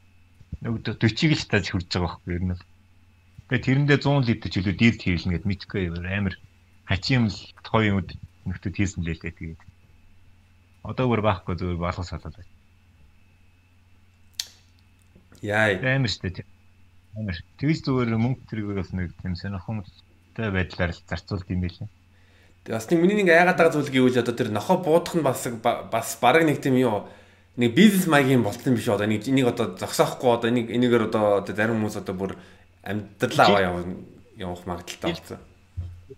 [SPEAKER 2] нөгдөө 40-ыг л тааж хүрж байгаа байхгүй ер нь. Тэгээ тэрэндээ 100 литр ч илүү дилд хийлнэ гэд мэдхгүй амар хачим л тооён үд нөхдөд хийсэн лээ тэгээд. Одоо бүр баахгүй зүгээр балгас салаад байна.
[SPEAKER 1] Яа.
[SPEAKER 2] Амар штэ. Амар. Тэгээс зүгээр мөнгө тэргийг бас нэг тийм сонирхолтой байдлаар зарцуулд юм байлээ.
[SPEAKER 1] Бас нэг миний нэг айгаад байгаа зүйл гэвэл одоо тэр нохоо буудах нь бас бас бараг нэг тийм юу нэг бизнес маягийн болтон биш одоо нэг энийг одоо зогсоохгүй одоо энийг энийгээр одоо зарим хүмүүс одоо бүр амьдралаа аваа явах явах магадaltaй болсон.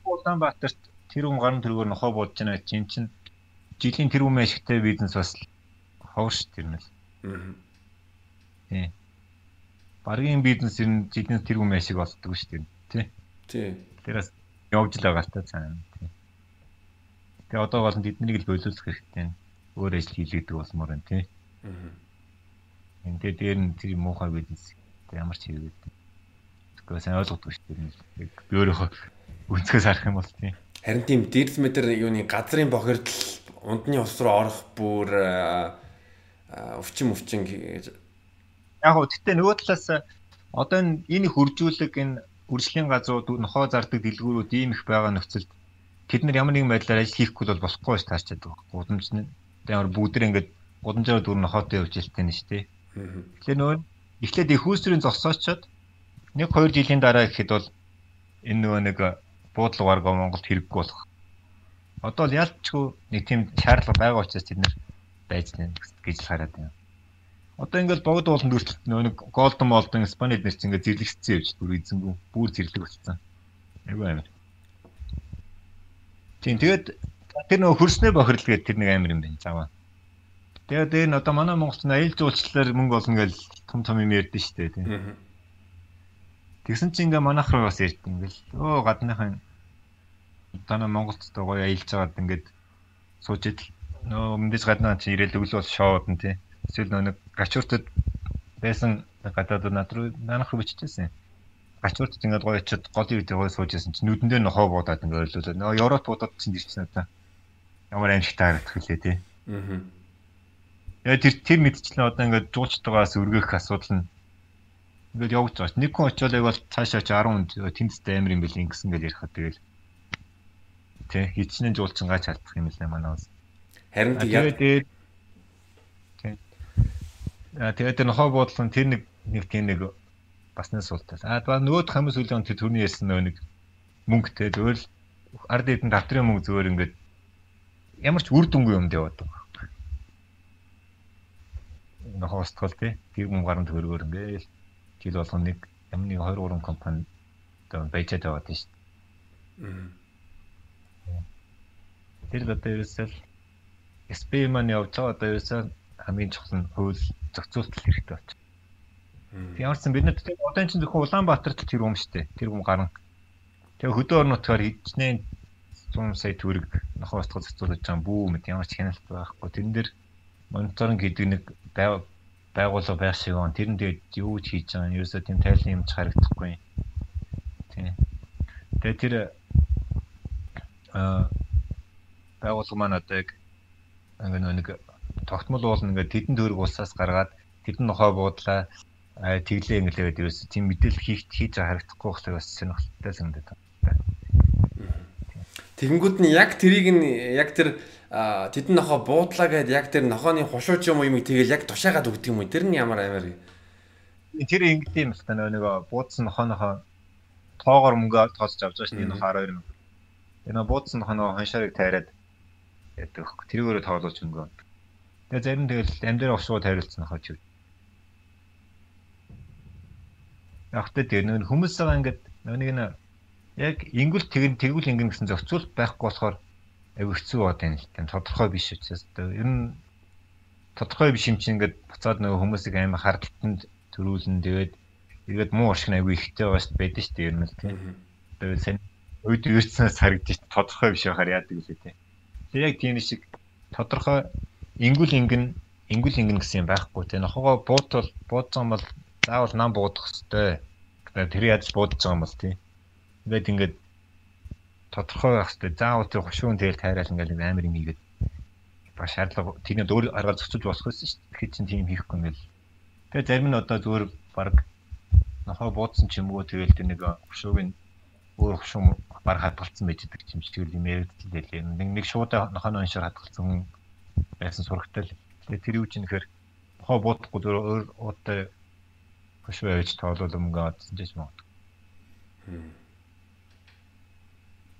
[SPEAKER 2] Улаанбаатарт тэр хүн гарын тэргээр нохоо буудаж байна чинь чинь жилийн тэр хүн ашигтай бизнес бас ховш тэр нь л. Тий. Баргийн бизнес ер нь жилийн тэр хүн ашиг болдгоо шүү дээ. Тий.
[SPEAKER 1] Тий.
[SPEAKER 2] Тэрээс явж л байгаа л та цаана. Тий. Тэгээ одоо бол тэднийг л болиулах хэрэгтэй. Өөр ажил хийлэгдэг болмоор байна тий. Аа. Энд дээр нь тэр муухай бизнес ямар ч хийгээд. Тэгвэл сайн ойлгохгүй шүү дээ. Би өөрийнхөө үнцгээс харах юм бол тий.
[SPEAKER 1] Харин тийм дээрс метр юуны газрын бохирдол ундны ус руу орох бүр өвчин өвчин гэж
[SPEAKER 2] яг гоо тэгтээ нөгөө талаас одоо энэ энэ хөржүүлэг энэ үржлийн газрууд нохоо зардаг дэлгүүрүүд ийм их байгаа нөхцөлд тэд нар ямар нэгэн байдлаар ажил хийхгүй бол болохгүй ш таарчаад байгаа. Гудамж нь ямар бүгдэр ингээд гудамжаар дүр нохоотой явж илтэй нь ш тий. Тэгэхээр нөгөө эхлээд их үүсвэрийн зогсоочод нэг 2 жилийн дараа гэхэд бол энэ нөгөө нэг буудлуугаар го Монголд хэрэггүй болох. Одоо л ялчгүй нэг тийм шаардлага байгаа учраас тэд нар байж байна гэж л хараад байна. Одоо ингээд богд ууланд хүртэл нөгөө нэг голдон молдон Испанид нэрч ингээд зэрлэгцсэн явж бүр эзэнгүү бүр зэрлэг болсон. Айгу амар. Тийм тэгээд тэр нөгөө хөрснөө бохирл гэдэг тэр нэг амир юм байна заваа. Тэгээд нь одоо манай Монголд аялал жуулчлалаар мөнгө олно гэж том том юм ярьдэн шүү дээ тийм. Тэгсэн чинь ингээ манайх руу бас ярьд ингээл өө гадныхан танаа Монголд одоо гоё аялж байгаад ингээд сууж идэл нөө мэдээж гаднаа чи ирээл өглөө бол шоуд нь тий. Эсвэл нэг гачууртад байсан гадаад над руу манайх руу биччихсэн гачуурд ингээд гоё очиод голын үед гоё сууж ясан чинь нүдэн дээр нохоо буудаад ингээд ойлуулаад нөө Европ будад чинь ирчихсэн одоо ямар амжилттай харагдах хэлээ тий. Аа. Яа тэр тэр мэдчихлээ одоо ингээд жуулчтайгаас өргөх асуудал нь ингээд явж байгаа. Нэг хүн очиод бол цаашаа 10 хүнд тэнцтэй амир юм бэл ингэсэн гэж ярихад тэгэл тий хичнээн жуулчин гаач алдах юм лээ манай бас.
[SPEAKER 1] Харин
[SPEAKER 2] тэгээд. Тэгээд нохоо буудлын тэр нэг нэг тийм нэг басны суултаас. А нөгөө хамс үлийн тэр төрний ярьсан нөө нэг мөнгөтэй зөвөр л ард эдэн давтрын мөнгө зөвөр ингээд ямар ч үр дүнгүй юмд яваад байгаа. Нохоо устгал тий. Тэр мөнгө гарan төгрөгөөр ингээд жил болгоно нэг ямар нэг 2 3 компани одоо байжаад яваад тийм шүү. Тэр одоо ерөөсөө SP маань явж байгаа одоо ерөөсөө хамгийн чухал нь хууль зохицуулалт хэрэгтэй болчих. Ямар ч сан бид нар одоо чинь зөвхөн Улаанбаатарт тэр юм штэ. Тэр юм гарan. Тэгээ хөдөө орнотоор хичнээн 100 сая төгрөг нохоо устгал зохицуулж байгаа бүү мэт ямар ч хяналт байхгүй. Тэрэн дээр мониторинг гэдэг нэг байгууллага байх шиг он тэрэн дээр юу ч хийж байгаа юм. Ерөөсөө тийм тайлан юмч харагдахгүй. Тийм. Тэгээ тэр аа байгууллага маань одоо яг ингээ нэг тогтмол уул ингээ тэдэн төгрөг улсаас гаргаад тэдэн нохоо буудлаа тэглээ ингэлээд ерөөс тийм мэдээлэл хийх хийж харагдахгүй болохоор бас сонирхолтой санагдаад байна.
[SPEAKER 1] Тэгэнгүүт нь яг тэрийг нь яг тэр тэдэн нохоо буудлаа гэд яг тэр нохооны хушууч юм юм тэгэл яг тушаагаад өгдөг юм уу? Тэр нь ямар амар
[SPEAKER 2] Тэр ингэдэм юм л та нөгөө буудсан нохоонохоо тоогоор мөнгө тооцож авч байгаа дээ. Энэ 12 мянга. Энэ буудсан нохооноо ханшаарыг тайраад яадаг. Тэрүүгээр тоглож өнгөө. Тэгээ зарим тэгэл амдэр овшуу тайруулсан нохоо ч. Яг тэ тэр нөр хүмүүс байгаа ингээд нэг нь яг ингүүл тэгэн тэгвэл ингэн гэсэн зохицуул байхгүй болохоор аяг хэцүү бод юм л тань тодорхой биш учраас ер нь тодорхой биш юм чинь ингээд буцаад нөгөө хүмүүсийг амар хардтанд төрүүлэн тэгээд тэгээд муу уршиг аягүй ихтэй дээ байдаг шүү дээ ер нь л тийм. Тэгээд сайн үйд үйрцнээс харагдчих тодорхой биш байхаар яадаг үлээ тийм. Тэгээд яг тийм шиг тодорхой ингүүл ингэн ингүүл ингэн гэсэн юм байхгүй тийм. Нохогоо буутвал буудсан бол заавал нам буудах хэвээр. Тэр яаж буудаж байгаа юм бол тийм. Тэгээд ингээд тодорхой байх хэвээр заавал тэр хушуун тэгэл тайраал ингээд амар юм ийгээд ба шаардлага тэрний дөр аргаар зөксөж босох байсан шүү дээ. Тэгэхээр чинь тийм хийхгүй юм л. Тэгээ зарим нь одоо зүгээр баг нохоо буудсан ч юм уу тэгэл тэр нэг хөшөөг нь өөр хөшөө баг хадгалсан байж байгаа юм шиг юм яригдчихлээ. Нэг нэг шууд нохооны оншоор хадгалсан байсан сурагтай л. Тэгээ тэр юу ч нэхэр нохоо буудахгүй өөр уутай хөшөө явж тоолол өмгөө одсон ч юм уу.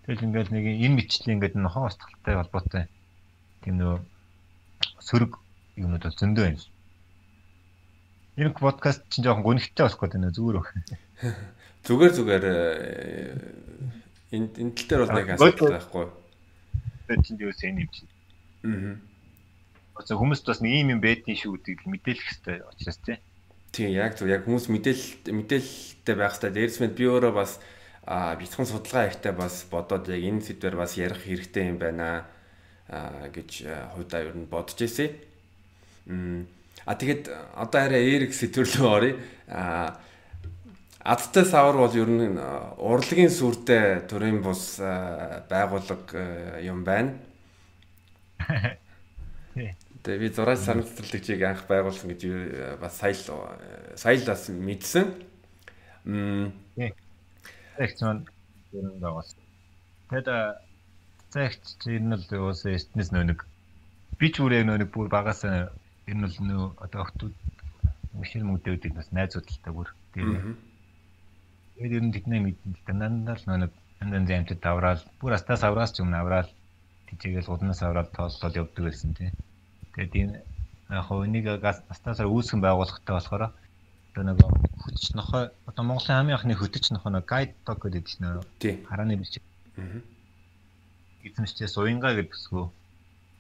[SPEAKER 2] Тэгэл ингээл нэг энэ мэтчлийн ингээд нохоо устгалтай холбоотой тийм нөө сөрөг юмуд бол зөндөө байна. Энэ подкаст чинь жоохон гонхтой болох гэдэг нэ зүгээр өх.
[SPEAKER 1] Зүгээр зүгээр энэ энэ тал дээр бол нэг асуудал байхгүй.
[SPEAKER 2] Тэгээд чинь юу сэн юм чинь. Аа. Одоо хүмүүст бас нэг юм юм байдгийн шүү гэдгийг мэдээлэх хэрэгтэй учраас тий.
[SPEAKER 1] Тийм яг зөв яг хүмүүс мэдээл мэдээлэлтэй байх хэрэгтэй. Дээрс мэд би өөрөө бас а битгэн судалгаа ихтэй бас бодоод яг энэ сэдвэр бас ярих хэрэгтэй юм байна гэж хувьдаа ер нь бодож ирсэн. А тэгэд одоо арай эрг сэтвэрлөө оръё. А Адтай савар бол ер нь урлагийн сүртэй төрийн бус байгууллага юм байна. Тэгээ би 6 сарын цэцэрлэгчийг анх байгуулсан гэж бас сая сая бас мэдсэн.
[SPEAKER 2] Мм. Тэгэх чинь ер нь байгуулсан. Тэгэд цагт энэ нь л уусаа эртнээс нөө нэг би ч нөө нэг бүр багасаа энэ бол нөө одоо охтууд машин мөдөдүүд бас найзуудтай бүр тийм. Тэгээд ер нь тэдний мэдэн л дандаа л нэг янз янзд давраал бүр астаас авраас ч юм авраал тийчээс уднаас авраал тооллол явдаг байсан тийм. Тэгээд энэ яг хөө энийг астаасаар үүсгэн байгуулахтай болохоор одоо нэг хөтч нохой одоо Монголын хамгийн анхны хөтч нохой нэг гайд дог гэдэг чинь харааны биш. Аа эзэмшчээс уянгаа гэж бүсгөө.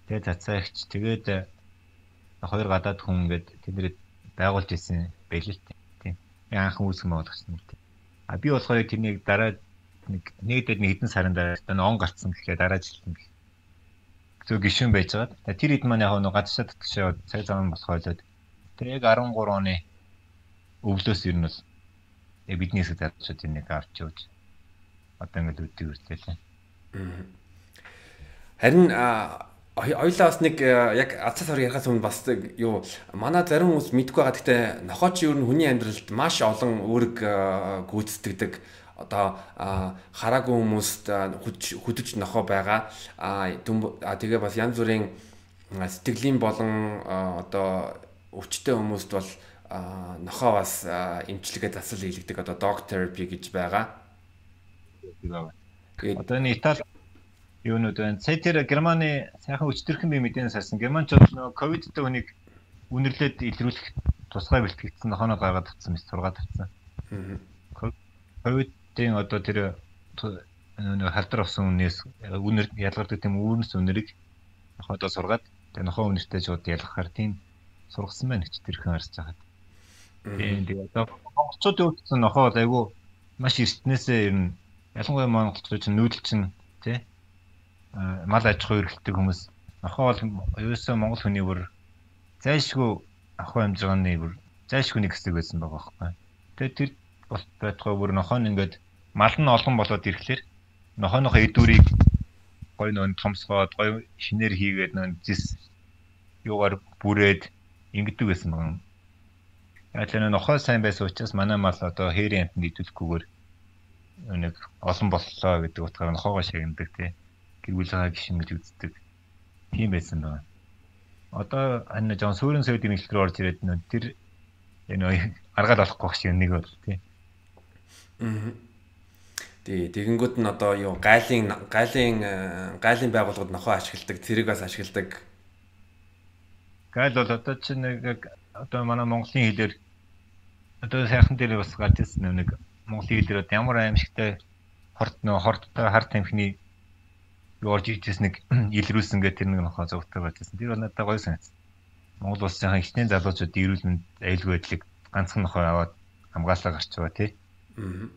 [SPEAKER 2] Тэгээ цацаагч тэгээд хоёр гадаад хүн ингээд тэднийг байгуулж ирсэн л тийм. Анхан үүсгэн юм тийм. А би болохоор тэрнийг дараа нэг нэгдэд нэг хэдэн сарын дараа он гарцсан гэхлээр дараа жилийн гэх. Зөв гişүн байж байгаа. Тэр хэд маань яг нэг гадшаа татгшаа цаг зам болохоолоод тэр яг 13 оны өвлөөс ер нь бол бидний хэсэг зарчууд энийг авч явж одоо ингээд үдийг үргэлжлээ. Аа
[SPEAKER 1] Харин ойлаа бас нэг яг ацаас ор ярихаас өмнө бас юу манай зарим хүмүүс мэдгүй байгаа. Гэхдээ нохооч юу нь хүний амьдралд маш олон үүрэг гүйцэтгэдэг одоо хараагүй хүмүүст хөдөж нохоо байгаа. А тэгээ бас янз бүрийн сэтгэлийн болон одоо өвчтөе хүмүүст бол нохоо бас эмчилгээ засал хийлэгдэг одоо dog therapy гэж байгаа.
[SPEAKER 2] Одоо энэ Итали юунууд байна. Сая тэр Германы сайхан өчтөрхөн бие мэдээнээс харсан. Германчууд нөгөө ковидтэй хүнийг үнэрлээд илрүүлэх тусгай бэлтгэгдсэн нохоноо гаргаад авсан мэт сургаад авсан. Ковидын одоо тэр нөгөө халдар авсан үнээс үнэр ялгардаг тийм үүрнс үнэрийг нохоодоо сургаад тэгээ нохоо үнэртэй шууд ялгахаар тийм сургасан байна гэж тэрхэн харж байгаа. Тийм тэгээ одоо монголчуудын үүдсэн нохоо айгу маш эртнээсээ ер нь ялангуяа монголчууд чинь нүүдэл чинь тий мал аж ахуй эрхэлдэг хүмүүс нохоо бол ерөөсөө монгол хүний бүр зайлшгүй ахуй амжиргааны бүр зайлшгүй нэг хэсэг байсан байгаа байхгүй. Тэгээд тэр бол байтугай бүр нохоо нь ингээд мал нь олон болоод ирэхлээр нохооныхоо эдүүрийг гой нön томсгоод гой шинээр хийгээд нön зис юугаар бүрээд ингэдэг байсан байгаа. Яг л нохоо сайн байсан учраас манай мал одоо хээрийн амтнд идэвхгүйгээр нэг олон боллоо гэдэг утгаараа нохоогоо шагнадаг тий гэр бүл байгаа гişин гэж үздэг. Тийм байсан байна. Одоо энэ Жон Сүрэн Сойдын мэдлэг орж ирээд нөө тэр энэ аргаал болохгүй шиг нэг бол тий.
[SPEAKER 1] Аа. Тий, тэгэнгүүт нь одоо юу гайлын гайлын гайлын байгууллагууд нохоо ашигладаг, тэрийг бас ашигладаг.
[SPEAKER 2] Гайл бол одоо чинь нэг одоо манай Монголын хэлээр одоо сайхан дээр бас гарч ирсэн нэг Монголын хэлээр ямар аимшигтай хорт нөө хорттой хар тамхины орж ижсэн нэг илрүүлсэн гэдэг тэр нэг нохоо зөвхөн байжсэн. Тэр бол надад гоё санагдсан. Монгол улс сайхан ихний залуучууд эрүүл мэнд аюулгүй байдлыг ганцхан нохоо аваад хамгаалаа гарч байгаа тий. Аа.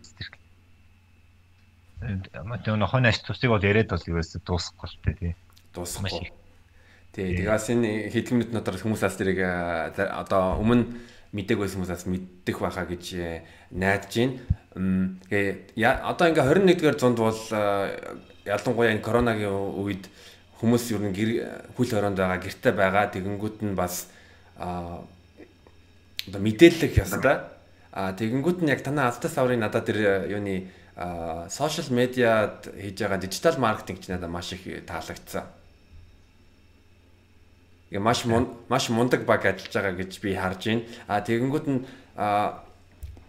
[SPEAKER 2] Тэр нохооны ач тусыг бол яриад бол ерөөсө дуусахгүй л тий.
[SPEAKER 1] Дуусахгүй. Тий, тэгээс энэ хэдэн минут дотор хүмүүсээс тэрийг одоо өмнө мэдээг байсан хүмүүсээс мэддэх байхаа гэж найдаж байна. Тэгээ одоо ингээ 21-р зуунд бол ялангуяа энэ коронагийн үед хүмүүс ер нь хөл хороонд байгаа гэрте байгаа тэгэнгүүт нь бас а одоо мэдээлэл ёстой. А тэгэнгүүт нь яг танаа алтай саврын надад тэр юуны сошиал медиад хийж байгаа дижитал маркетинг ч надад маш их таалагдсан. Ингээ маш маш мундаг баг ажиллаж байгаа гэж би харж байна. А тэгэнгүүт нь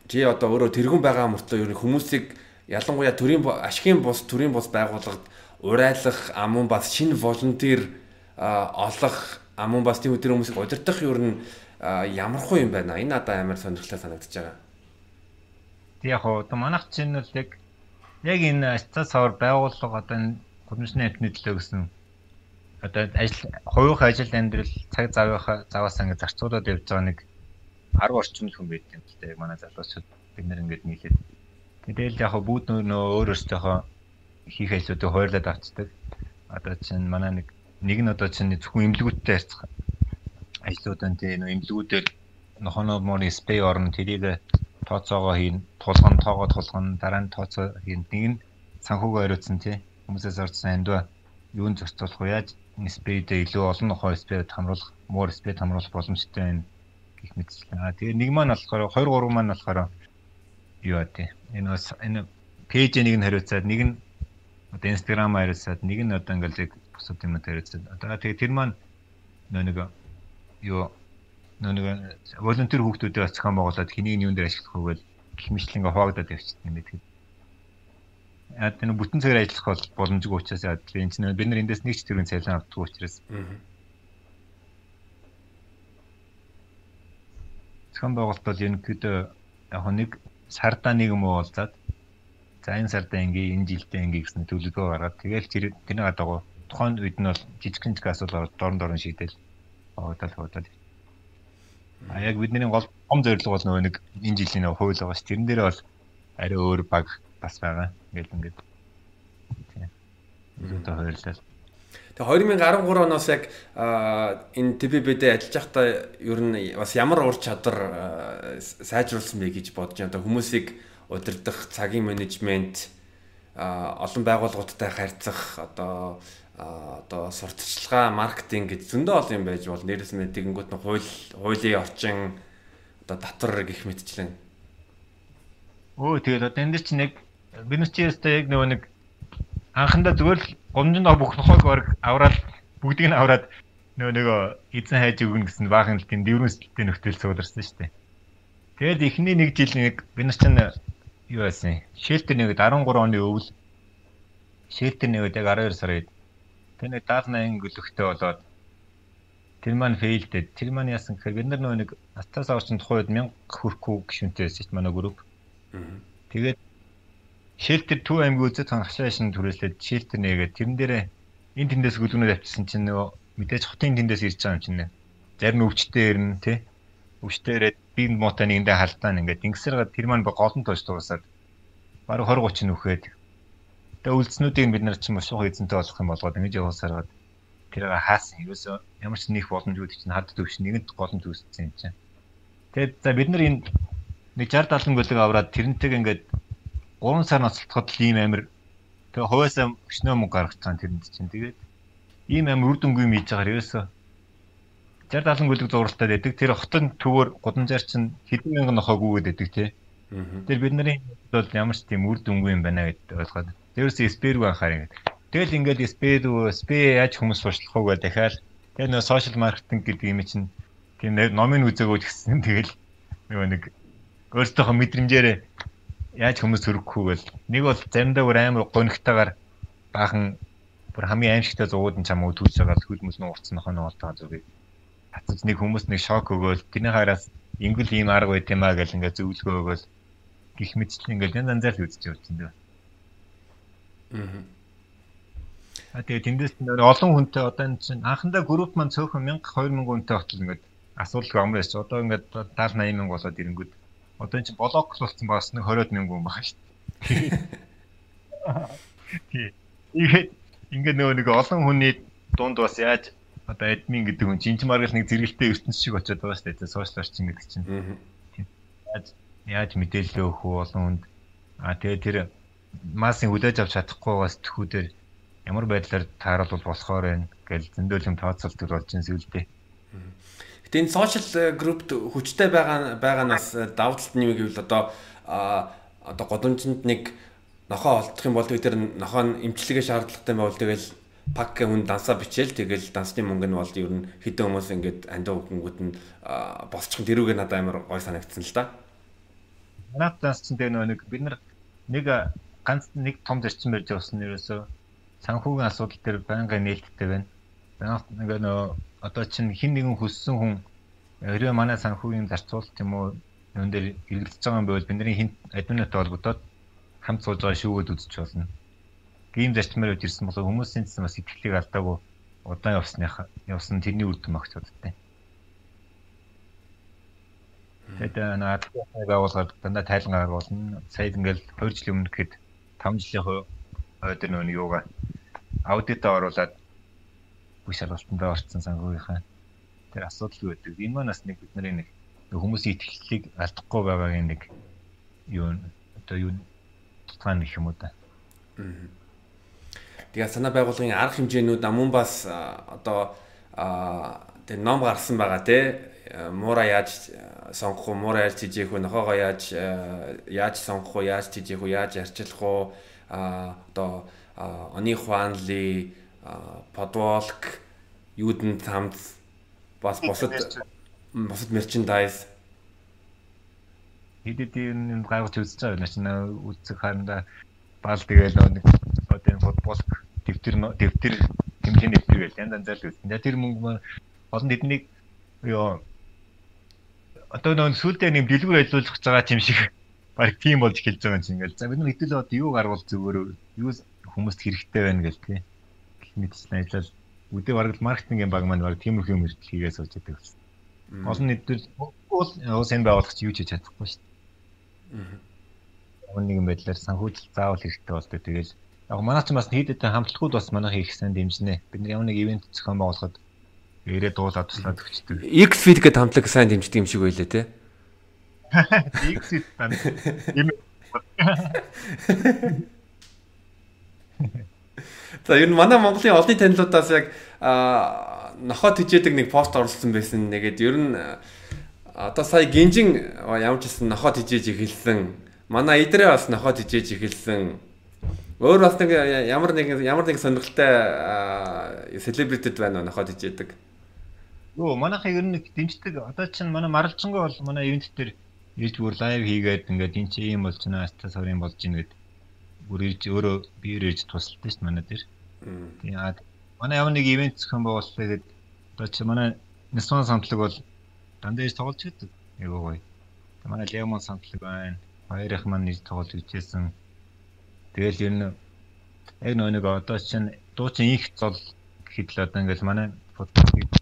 [SPEAKER 1] чи одоо өөрөө тэргүүн байгаа мөртлөө ер нь хүмүүсийг ялангуяа төрийн ашигын бус төрийн бус байгууллагад урайлах амун бас шинэ волонтер олох амун бас тийм өдөр хүмүүсийг удирдах юу н ямархуу юм байна. Энэ надад амар сонирхолтой санагдаж байгаа.
[SPEAKER 2] Яг одоо манайх чинь л яг яг энэ ацаа савар байгууллага одоо энэ гудамжны амтны төлөө гэсэн одоо ажил хувийн ажил амьдрал цаг завынхаа заваас ингэ зарцуулаад явж байгаа нэг 10 орчим хүн байт юм л дээ. Манай залуучууд бид нэр ингэж нийлээд Тэгэл яг бүгд нөө өөр өөртөөхөө хийх ажлуудыг хойрлоод авцдаг. Одоо чинь манай нэг нэг нь одоо чинь зөвхөн имлгүүдтэй харьцах тийм нөө имлгүүдээр нохоноо морын спей орно тэрийг тооцоогоо хийн, тулган тоогоо тулган, дараа нь тооцоо хийн. Нэг нь санхугаа хариуцсан тий. Хүмүүсээс орсон андва юунд зохицуулах вэ? Яаж энэ спейдээ илүү олон нохоо спейд хамруулах, муур спейд хамруулах боломжтой байна гэх мэтчлэн. Аа тэгээ нэг маань болохоор 2 3 маань болохоор юу аа тий энэ бас энэ пэйж нэг нь хариуцаад нэг нь одоо инстаграм хариуцаад нэг нь одоо ингээл бусад юмнууд хариуцаад одоо тэгээ тэр маань нөө нэг юу нэг волонтер хүүхдүүдээ зохион байгуулад хэнийг юунд дээр ашиглах вэ гэх мэтлэн ингээ хуваагдаад явчихсан юм байдаг. Яг энэ бүтэн цагаар ажиллах бол боломжгүй учраас яг энэ чинь бид нар эндээс нэг ч төрлийн цалин авдаг учраас. Зохион байгуулалт бол ерөнхийдөө яг нэг сардаа нэг юм уулзаад за энэ сардаа ингээ энэ жилдээ ингээ гэсэн төлөвлөгөө гаргаад тэгэл тэр тэрний дагуу тухайн үед нь бол жижигхэн жиг асуудал дорн дорн шийдэл боодол боодол а яг бидний гол том зорилго бол нөгөө нэг энэ жилийн нөгөө хууль байгаа ш тэрэн дээр бол арай өөр баг бас байгаа ингээл ингээд. Зөвхөн хуулиар
[SPEAKER 1] Тэгээ 2013 оноос яг энэ ТББ-д ажиллаж байхдаа ер нь бас ямар ур чадвар сайжруулсан бэ гэж бодож байна. Хүмүүсийг удирдах, цагийн менежмент, олон байгууллагуудтай харьцах, одоо одоо сурталчилгаа, маркетинг гэж зөндөө олон юм байж бол нэрээс нь тэгэнгүүт нь хууль, хуулийн орчин одоо татвар гих мэтчлэн.
[SPEAKER 2] Өө тэгээд одоо энэ чинь яг бид нар чи ястай яг нөгөө нэг анхандаа зүгээр л гомжинд бүх нохойг орг аваад бүгдийг нь аваад нөгөө нөгөө эзэн хайж өгнө гэсэн баахан л тийм дэврэн сэтгэлтэй нөхцөл сууларсан шүү дээ. Тэгээд эхний нэг жил нэг бид нар чинь юу байсан? Шэлтер нэгэд 13 оны өвөл шэлтер нэгэд яг 12 сар үед тэр нэг 78 гөлөгтэй болоод тэр маань фейлдэд тэр маань яасан гэхээр бид нар нөгөө нэг астаас авчин тухайд 1000 хүрэхгүй гişүнтэй байсан шүү дээ манай групп. Тэгээд шэлтер Төв аймгийн үзэд хан хашаашин түрээслээд шэлтер нээгээд тэрэн дээрээ энэ тэндээс гөлгөнөд авчихсан чинь нөгөө мэдээж хотын тэндээс ирж байгаа юм чинь нэ. Зарим нь өвчтөө ирнэ тий. Өвчтөөрээд би муутай нэгэндээ халдаан ингээд ингэсээр тэр маань голон тооч дуусаад баг 20 30 нүхэд. Тэгээ үлдснүүдийг бид нар чинь маш их эзэнтэй болох юм болгоод ингэж явуулсараад тэрийг хаасан. Ерөөсөө ямар ч нөх боломжууд чинь хад төвш нэгэнт голон төвссөн юм чинь. Тэгээд за бид нар энэ нэг 60 70 гөлөг аваад тэрнтэйг ингээд 3 сар ноцтолоход л ийм амир тэгээ хувьяасаа өчнөө мөнгө гаргаж байгаа тэрэнд чинь тэгээд ийм амир үр дүнгүй юм хийж байгаа ерөөсөө 60 70 гүлэг зуралтай байдаг. Тэр хотын төвөр гудамжаар чинь хэдэн мянган нохоо гүгээд байдаг тий. Тэр бидний бол ямар ч тийм үр дүнгүй юм байна гэдээ ойлгоод. Тэрээс спэрг анхаар ингэ. Тэгэл ингээд спэр спэ яаж хүмүүс сурчлах уу гэдэг дахиад тэгээ нөө сошиал маркетинг гэдэг юм чинь тийм номын үзээгөө гэсэн тэгэл нөгөө нэг өөртөөхөө мэдрэмжээр яаж хүмүүс төрөхгүй гэл нэг бол заримдаа бүр амар гонигтайгаар баахан бүр хамгийн аимшигтай зууд нь чамаа түүж байгаа хөлмөс нь урцсан нохоо нуултаа зүг. Хацаж нэг хүмүүс нэг шок өгөөл тэрний хараас ингл ийм арга байт юм аа гэл ингээд зөвлөгөө өгөөл гих мэтчлэн ингээд янз янзаар л үзэж явж байна. Аа. А тэгээ тэндээс олон хүнтэй одоо энэ чинь анхандаа групп маань цөөхөн 1000 2000 хүнтэй хотол ингээд асуудал амар байсан. Одоо ингээд 70 80 мянга болоод ирэнгүүт одоо энэ чинь блок болсон бас нэг 20 мянган хүн байгаа шүү дээ. Тий. Тэгээд ингээд нөгөө нэг олон хүний дунд бас яаж одоо админ гэдэг хүн жинж маргал нэг зэрэгэлтэй ертөнц шиг очиод байгаа шүү дээ. Сошиал орчин гэдэг чинь. Яаж яаж мэдээлэл өгөх үү олон хүнд. А тэгээд тэр массын хүлээж авч чадахгүйгаас төхүүдээр ямар байдлаар тааруулбал болохоор байна гэж зөндөл юм тооцоолдог болж байна сүүлдээ.
[SPEAKER 1] Гэтэ энэ social group хүчтэй байгаа байгаагаас давуу талт нь юу гэвэл одоо одоо годомжинд нэг нохоо олдох юм бол тэр нохоо нь эмчилгээ шаардлагатай байвал тэгэл пак хүн дансаа бичээл тэгэл дансны мөнгө нь бол ер нь хэдэн хүмүүс ингээд андуу хөнгүүд нь босчих тэрүүгээ надад амар гой санагдсан л да.
[SPEAKER 2] Манайх данс чинь тэр нэг бид нар нэг ганц нэг том зарчим барьж явсан нэрээсөө санхүүгийн асуудал дээр байнгын нээлттэй байна. Манайх нэг нөө одоо чинь хин нэгэн хүссэн хүн хэрвээ манай санхүүгийн зарцуулалт юм уу юун дээр эргэлдэж байгаа юм бол бидний хин админтай холбогдоод хамт сууж байгаа шүүгүүд үзэж болно. Гийм зарчмаар үж ирсэн бол хүмүүсийн цэс бас итгэлийг алдаагүй удаан явсных явсан тэрний үр дүн багч бодтой. Тэгээд наад байгууллагад дандаа тайлан гаргуулна. Сая ингээл 2 жилийн өмнө гэхэд 5 жилийн хойд нөө юугаа аудитаа оруулаад бүх шалгалтандаа орцсон санхүүгийнхаа тэр асуудал юу гэдэг. Энэ маань бас нэг бидний нэг хүмүүсийн итгэлийг алдахгүй байгаагийн нэг юу одоо юу тань гэх юм уу да.
[SPEAKER 1] Тэгээ санаа байгууллагын арга хэмжээнүүд амун бас одоо тэр ном гарсан байгаа те. Муура яаж сонгох уу, муура яаж тижээх үү, нохоогоо яаж яаж сонгох уу, яаж тижээх үү, яаж арчлах уу, а одоо оны хуанли подволк юуданд хамт бас босод босод мерчендайз
[SPEAKER 2] хэд хэдийн юм гаргаж үзэж байгаа юм чинь үзэх харанда баал тэгэл нэг одоо энэ футбол дэвтэр дэвтэр хэмжээний дэвтэр гэл янз янзаар л үзсэн. Тэр мөнгө маань олон тэднийг ёо одоо нөө сүулдэ нэг дэлгүүр ажиллуулах байгаа юм шиг баг тийм болж эхэлж байгаа юм чинь ингээл за бид нар хэдүүл одоо юу гаргуул зүгээр юу хүмүүст хэрэгтэй байна гэл тий мэдсэн ажиллал үдээ бараг маркетингийн баг маань баг тиймэрхүү юм ирдэл хийгээ сууж байдаг гэсэн. Олон нийтлэл бол сайн байгуулагч юу ч хийж чадахгүй шүү дээ. Аа. Нэгэн байдлаар санхүүжил заавал хэрэгтэй болдог. Тэгэл яг манай ч бас хэдэн хамтлагууд бас манайх их сайн дэмжинэ. Бид нар ямар нэг ивент зохион байгуулахад ирээ дуулаад туслаад өгчдөг.
[SPEAKER 1] Xfeed гэдэг хамтлаг сайн дэмждэг юм шиг байлээ те.
[SPEAKER 2] Xfeed тань. Ийм
[SPEAKER 1] За ер нь манай Монголын олонний танилуудаас яг нохоо тижээдэг нэг пост оруулсан байсан. Нэгэд ер нь одоо сая гинжин ямар ч гэсэн нохоо тижээж эхэлсэн. Манай идрээ бас нохоо тижээж эхэлсэн. Өөр бас нэг ямар нэг ямар нэг сонирхолтой селебритэд байна нохоо тижээдэг.
[SPEAKER 2] Юу манайхаа ер нь дэмждэг. Одоо чинь манай маралцсангүй бол манай ивент дээр ирж бүр лайв хийгээд ингээд энэ чи ийм болж байна, аста сарын болж байна гэд бүр ирж өөрөө биеэр ирж тусалдаг шүү манай дээр. Тийм. Манай ямар нэг ивент зохион байгуулалт гэдэг одоо чи манай Нison самтлаг бол дандаа иж тоглож байдаг. Айгуу гоё. Манай Lemon самтлаг байна. Хоёрых маань иж тоглож үзсэн. Тэгэл ер нь яг нэг одоо чинь дуучин их зол гэхэд л одоо ингээл манай фотографик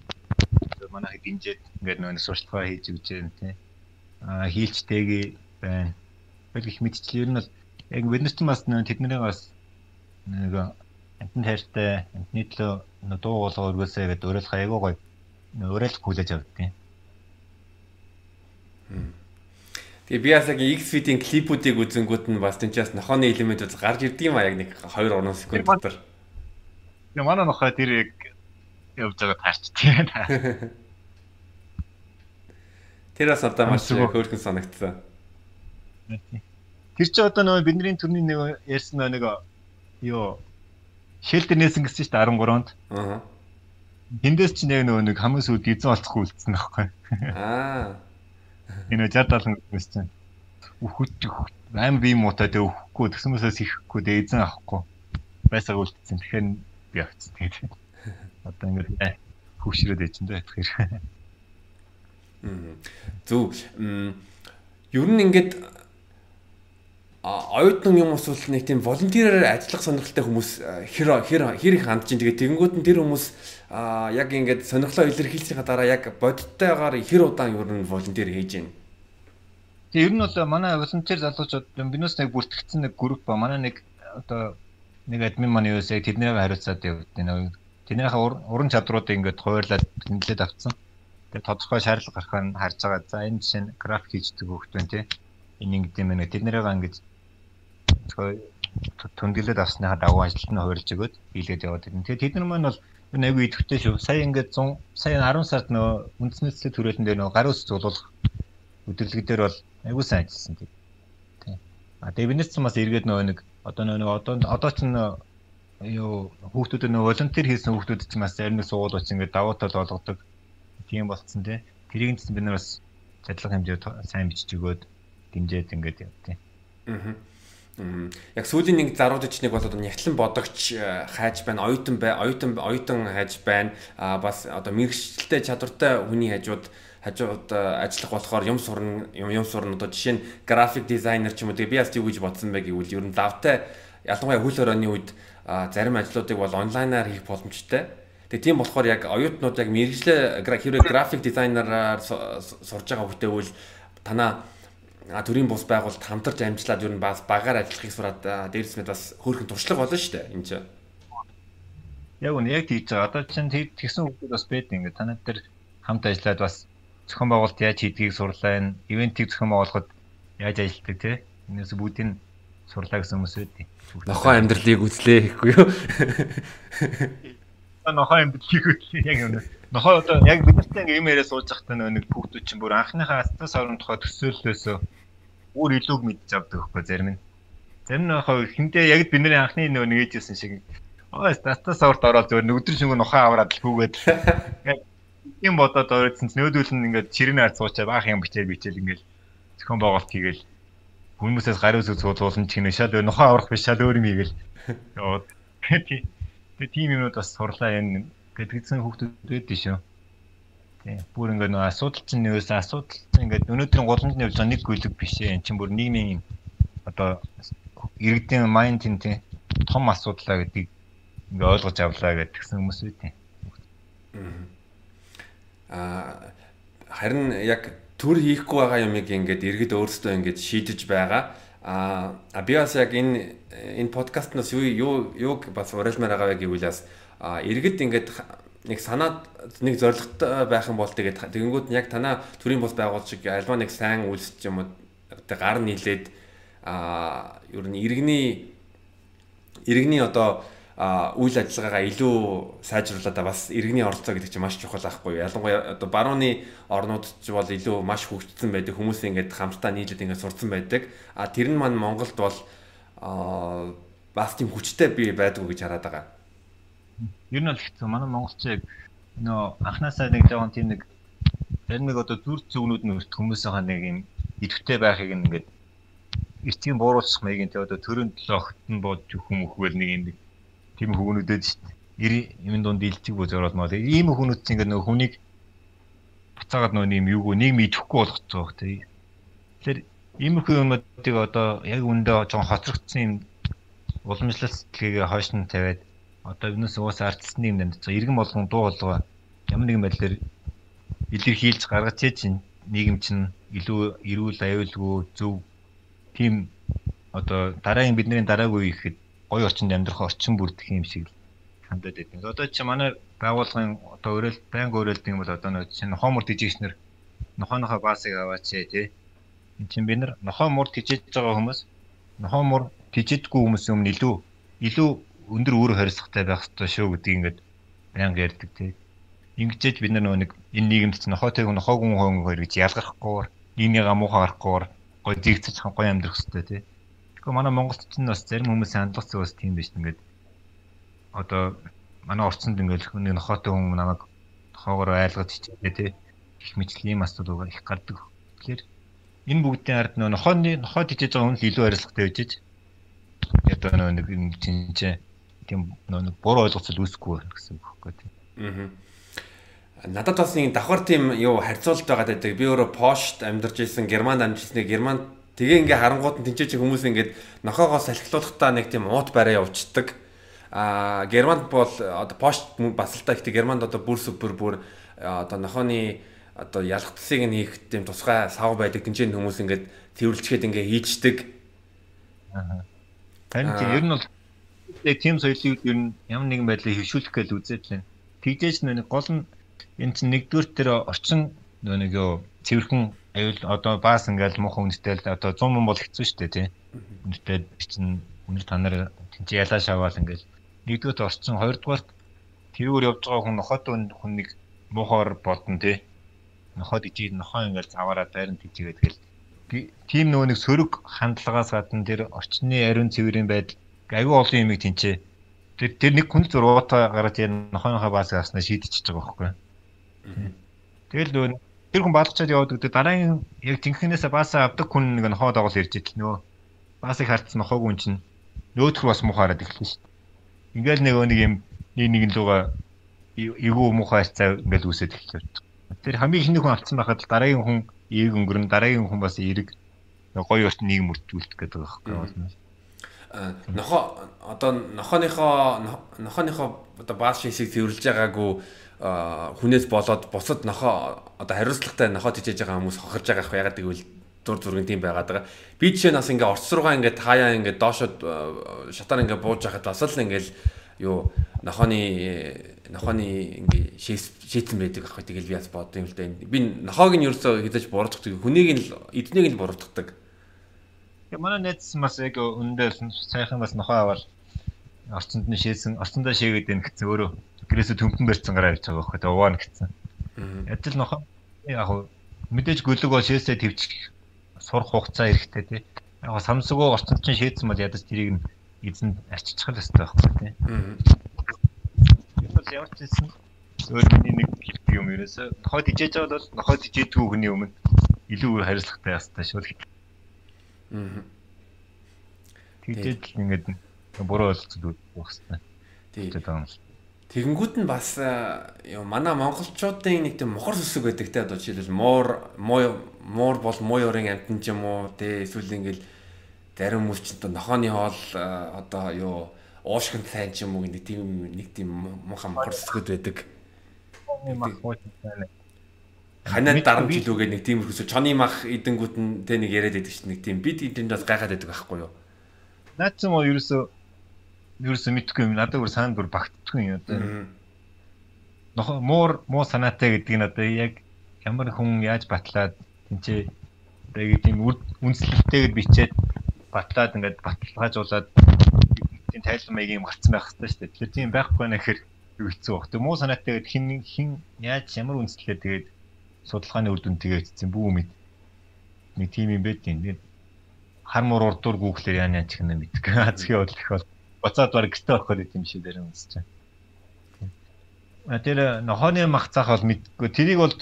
[SPEAKER 2] манайх динжээд ингээд нөө сурталчилгаа хийж өгч байна тий. Аа хийлчтэйгээ байна. Тэгэл их мэдчлээ ер нь бол яг бид нар ч бас тэднийг бас нэг амтны хайртай амтны төлөө дуу болгоо өргөөсэй гэдэг уриалга айгуу гоё уриалга хүлээж авдیں۔
[SPEAKER 1] Тэгээ би бас яг X-Fit-ийн клипүүдийг үзэнгүүт нь бас тэнцээс нохооны элементүүд гарч ирдэг юм а яг нэг 2 3 секунд дотор.
[SPEAKER 2] Тэгээ манай нохоо тэр яг явж байгаа таарч тийм.
[SPEAKER 1] Тэр бас одоо маш хөөрхөн санагдсан.
[SPEAKER 2] Тэр чи одоо нөгөө бидний төрний нэг ярьсан нэг юу шэлтер нээсэн гэсэн чинь 13-нд. Аа. Тэндээс ч нэг нөгөө нэг хамгийн сүүлд эзэн олцохгүй үлдсэн байхгүй.
[SPEAKER 1] Аа.
[SPEAKER 2] Энэ 60 70 гүс чинь. Үхэж аим би муутай дэ өхгүй төсмөөсөөс ихэхгүй дэ эзэн авахгүй. Байсаг үлдсэн. Тэгэхээр би авчихсан. Тэгээд одоо ингээд хөвшрөөд ээж энэ тэгэхээр.
[SPEAKER 1] Зөв. Ер нь ингээд оюутан юм уусвал нэг тийм волонтераар ажиллах сонирхолтой хүмүүс хэр хэр хэр их хандж ин тэгээ тэгэнгүүт нь тэр хүмүүс яг ингээд сонирхлоо илэрхийлсэнийхаа дараа яг бодиттойгоор хэр удаан ер нь волонтер хийж байна.
[SPEAKER 2] Ер нь бол манай волонтер залуучууд бинус нэг бүртгэгдсэн нэг групп ба манай нэг одоо нэг админ маань юу вэ тэднийгээ хариуцаад явагдана. Тэднийхээ уран чадруудыг ингээд хуваарлаад нэлээд авцсан. Тэгээ тодорхой шаардлага гарахыг харж байгаа. За энэ жишээ нь график хийдэг хөхт байна тий. Энэ ингэдэм байна. Тэднийгээ ингээд төндөглөд авсныхаа дагуу ажилт нь хувирж өгöd хийлгээд яваад байна. Тэгээ тэд нар маань бол айгүй идэвхтэй шүү. Сая ингээд 100 сая 10 сард нөө үндэсний цэцлэг төрөлтөн дээр нөө гарын үс зулуулах өдөрлөгдөр бол айгүй сайн ажилласан. Тийм. А тэгээ биднес ч бас эргээд нөө нэг одоо нөө одоо одоо ч юу хүүхдүүдэд нөө волонтер хийсэн хүүхдүүд ч бас зарим нэг суулууч ингээд давуу тал болгодог. Тийм болцсон тийм. Тэрийг ч бид нар бас чадлага хэмжээ сайн бичиж өгөөд дэмжээд ингээд яв тийм. Аа
[SPEAKER 1] яг сүүлийн нэг зарууд ч нэг бол одоо нягтлан бодогч э, хайж байна, оюутан бай, оюутан оюутан хайж байна. А бас одоо мэрэгчлэлтэй чадвартай хүний хажууд хажууд э, ажиллах болохоор юм сурна, юм сурна одоо жишээ нь график дизайнер ч юм уу тэгээ би бас юу гэж бодсон бэ гэвэл ер нь давтай ялангуяа хөл хорооны үед зарим ажлуудыг бол онлайнаар хийх боломжтой. Тэгээ тийм болохоор яг оюутнууд яг мэрэгчлээ хэрэг график дизайнераар сурж байгаа хүнтэй үл танаа төрийн бус байгуулалт хамтарч амжилаад ер нь бас багаар ажиллахыг сураад дээрс мэд бас хөөрхөн туршлага болно шүү дээ энэ чинь.
[SPEAKER 2] Яг үнэ яг тийж байгаа. Одоо чинь тэгсэн хүмүүс бас байд ингээд танад тэр хамт ажиллаад бас зохион байгуулалт яаж хийдгийг сурлаа энэ ивентийг зохион байгуулахад яаж ажилладаг те. Энэс бүгдийг сурлаа гэсэн хүмүүс байдیں۔
[SPEAKER 1] Нохоо амьдралыг үзлээ гэхгүй юу?
[SPEAKER 2] Нохоо амьдралыг үзлээ яг үнэ. Нохоо одоо яг биднэртэй юм яриа сууж захтаа нэг хүүхдүүд чинь бүр анхныхаа астас орон тухай төсөөллөөсөө өөр илүүг мэдж авдаг байхгүй зарим нь. Зарим нь хаа хинтээ яг бидний анхны нөгөө нэг ээжсэн шиг. Аа статус орд ороод зөв өдөр шингэн ухаан аваад л хүүгээд. Юм бодоод оройдсон ч нөөдөл нь ингээд чирэн ард суучаа баах юм бичээл бичээл ингээд зохион байгуулалт хийгээл. Хүмүүсээс гариус үзүүлсэн чинь шал нухаа аврах биш шал өөр юм ийгээл яваад тэгээ тийм юмнууд бас сурлаа энэ гэдгийгсэн хүүхдүүд байдсан шүү. Тийм. Бүр ингээд нөө асуудал чинь нөөс асуудал чинь ингээд өнөөдрийн голомжны явж байгаа нэг гүйлэг биш ээ. Эн чинь бүр нийгмийн одоо иргэдийн майнд тийм том асуудлаа гэдгийг ингээд ойлгож авлаа гэдгсэн хүмүүс үү тийм.
[SPEAKER 1] Аа харин яг төр хийхгүй байгаа юмыг ингээд иргэд өөрсдөө ингээд шийдэж байгаа. А би бас яг энэ энэ подкастнаас юу юу юуг бас уриалмаар байгаа вэ гэвэл бас иргэд ингээд нэг санаад нэг зоригтой байх юм бол тэгээд тэгэнгүүт нь яг танаа төрийн бус байгуулалт шиг альва нэг сайн үйлсч юм уу гар нийлээд а ер нь иргэний иргэний одоо үйл ажиллагаагаа илүү сайжруулаад бас иргэний оролцоо гэдэг чинь маш чухал байхгүй юу. Ялангуяа одоо барууны орнууд ч бол илүү маш хөгжсөн байдаг. Хүмүүс ингээд хамтдаа нийлээд ингээд сурцсан байдаг. А тэр нь маань Монголд бол бас тийм хүчтэй бий байдгүй гэж хараад байгаа.
[SPEAKER 2] Ер нь бол хэцүү. Манай монголчууд нөө анханасаа нэг жоохон тийм нэг зарим нэг одоо зүр зүгнүүд нь өрт хүмүүсийнхаа нэг юм идэвхтэй байхыг ингээд эртгийн бууруулах маягийн тэ одоо төрөнд логт нь бодж хүм өхвөл нэг юм тийм дээ. 90 юм дунд илчиг бөз ороод маа. Ийм хүмүүст чинь ингээд нөгөө хүнийг буцаагаад нөгөө юм юугүй нэг мэдэхгүй болгоцсон баг тий. Тэгэхээр иймэрхүү юмнуудыг одоо яг үндэ жоохон хоцрогдсон юм уламжлалт сэтгэлгээ хойш нь тавиад одоо юунаас уусаа ардсны юм дандаа иргэн болгон дуу хоолой ямар нэгэн байдлаар илэрхийлж гаргаж чинь нийгэм чинь илүү эрүүл аюулгүй зөв тийм одоо дараагийн бидний дараагүй ихэд гоё орчинд амьдрах орчин бүрдэх юм шиг хандаад байдаг. Одоо чи манай байгууллагын одоо өрөөл байнга өрөөлдөг юм бол одоо нөө чинь нохомор дижигчнэр нохооныхоо баасыг аваач тий. Энд чинь бид нар нохоо мур тижиж байгаа хүмүүс нохоо мур тижидгүй хүмүүс өмнө илүү илүү өндөр өөр хариуцлагатай байх хэрэгтэй шүү гэдгийг ингээд байнга ярьдаг тий. Ингэжээж бид нар нэг энэ нийгэмд ч нохойтэйг нохоогүй хүн хоёр гэж ялгархгүйгээр нийгмийн муухай гарахгүйгээр гоё зэгцэж гоё амьдрах хэрэгтэй тий. Тэгэхээр манай Монголд ч бас зарим хүмүүсийн хандлага зүгээс тийм биш ингээд одоо манай орчинд ингээд нэг нохоотой хүн намайг нохоогоор айлгаж хичээлээ тий. Их мэтлэл ийм асуудал их гардаг. Тэгэхээр энэ бүгдийн ард нөө нохооны нохоо тижэж байгаа хүн л илүү хариуцлагатай байж ядаа нөө нэг юм чинчээ тийм нөө нэг буруу ойлголцол үүсэхгүй гэсэн үг байхгүй тийм. Аа.
[SPEAKER 1] Надад бас нэг давхар тийм юу харьцуулт байгаа гэдэг. Би өөрөө Пошт амьдарч ирсэн, Германд амьдарч ирсэн. Германд тэгээ ингээ харангууд нь тэнцээч хүмүүс ингээд нохоогоос салхилуулахдаа нэг тийм уут барай явуулцдаг. Аа Германд бол одоо Пошт бас л та ихтэй Германд одоо бүр супер бүр одоо нохооны одоо ялгтсыг нь хийх тийм тусгай сав байдаг тэнцэн хүмүүс ингээд тэрвэрлчгээд ингээ хийчдэг.
[SPEAKER 2] Аа. Харин тийм ер нь бол тийм соёлыг ер нь ямар нэгэн байдлаар хөвшүүлэх гэж үзээд байна. Тэгжээч нэг гол нь энэ чинь нэгдүгээр тэр орчин нэг юу цэвэрхэн аюул одоо баас ингээл муухай үнэтэй л одоо 100 мөн бол хэцүү шүү дээ тий. Үнэтэй чинь үнэр та нар тэнцээ ялаа шаваал ингээл нэгдүгээр орчин хоёрдугаарт тэрүүр явж байгаа хүн нохот хүн нэг муухайр бодно тий. Нохоод ижид нохоо ингээл заваараа дайран тийжгээд тэгэл тийм нөгөө нэг сөрөг хандлагаас гадна тэр орчны ариун цэврийн байдал аюу олон юмыг тэнцээ. Тэр тэр нэг хүн зургуудаа гараад яа нохооныхоо баас яснаа шийдчихэж байгаа байхгүй. Тэгэл нөгөө тэр хүн баалгачаад яваад өгдөө дараагийн яг жинхэнээсээ баасаа авдаг хүн нэг нохоо доогоол ирж идэл нөгөө баасыг харцсан нохоог үн чинь нөөтхөр бас муухаараад эхэлсэн шүү дээ. Ингээл нэг нэг юм нэг нэгэн луга эвгүй муухай цаа ингээл үсээд эхэлж Тэр хамгийн ихний хүн алдсан байхад дараагийн хүн ээг өнгөрн дараагийн хүн бас эерэг гоё урт нийгэм үржүүлэх гэдэг байхгүй
[SPEAKER 1] юу? нохо одоо нохооныхоо нохооныхоо одоо бааш шишийг цэвэрлж байгаагүй хүнээс болоод бусад нохоо одоо хариуцлагатай нохоо тижээж байгаа хүмүүс хохирж байгаа ах ягаад гэвэл зур зургийн тийм байгаад байгаа. Би жишээ нь бас ингээ орц руугаа ингээ таяа ингээ доошод шатаар ингээ бууж байхад бас л ингээл юу нохооны нохооны ингээ шийдсэн байдаг ах тэгэл би бас бодсон юм л да. Би нохоог нь ерөөсөө хязгаарч буруутгах. Хүнийг нь эднийг нь буруутгадаг.
[SPEAKER 2] Тэгээ манай найз бас яг өндөө сайхан бас нохоо аваад орцонд нь шийдсэн, орцондоо шийгээд байна гэсэн өөрөө гэрээсээ төмпөн барьсан гараа явж байгаа байхгүй тэгээ угаана гэсэн. Ядил нохоо яг мэдээж гөлөг бол шээсээ твчих сурах хугацаа эрэхтэй тий. Яг самсгоо орцонд чинь шийдсэн бол ядаж тэрийг нь эзэн арччих л өстэй байхгүй тий. Бол ямар ч хэлсэн өөр миний нэг хэлбэг юм ерөөсөө нохойд ижээж байгаа бол нохойд ижээдгүй хүний өмнө илүү хариуцлагатай ястай шүү л. Аа. Тэгжээд ингээд буруу ойлголцол үүдэх
[SPEAKER 1] хэвээр. Тийм. Тэгэнгүүт нь бас юу манай монголчуудын нэг тийм мохор сүсэг байдаг те одоо жишээлбэл муур муу муур бол муу ёрын амтан ч юм уу те эсвэл ингээл зарим хүмүүс ч нохооны хоол одоо юу уушгин сайн ч юм уу нэг тийм нэг тийм муухай мохор сэсгэд байдаг. Ханаа дарамт жилүүгээ нэг тийм хөсө чоны мах идэнгүүд нь тэ нэг яриад байдаг чинь нэг тийм бид энд бас гайхаад байдаг байхгүй юу?
[SPEAKER 2] Наад ч юм уу ерөөсөө ерөөсөө мэдхгүй юм. Надад бүр саанд бүр багтдаггүй юм одоо. Нохо муур муу санаатай гэдэг нь одоо яг ямар хүн яаж батлаад тэнцээ тэгээд тийм үнслэлтэйгээр бичээд батлаад ингээд баталгаажуулаад тийм тайлбар маягийн гарцсан байх хэрэгтэй шүү дээ. Тэгэхээр тийм байхгүй нэ гэхээр юу хэцүү баг. Тэг муу санаатай гээд хин хин яаж ямар үнслэлээ тэгээд судалгааны үр дүн тэгээд эцсэн бүү мэд. Нэг тийм юм байт юм. Тэгээд хар муур урдуур гуглээр яа яа чих нэ мэдгүй. Азхийн бодлох бол буцаад баг гэртээ ороход идэм шиг дээр үнсэж байна. Тэр нохооны мах цаах бол мэдгүй. Тэрийг бол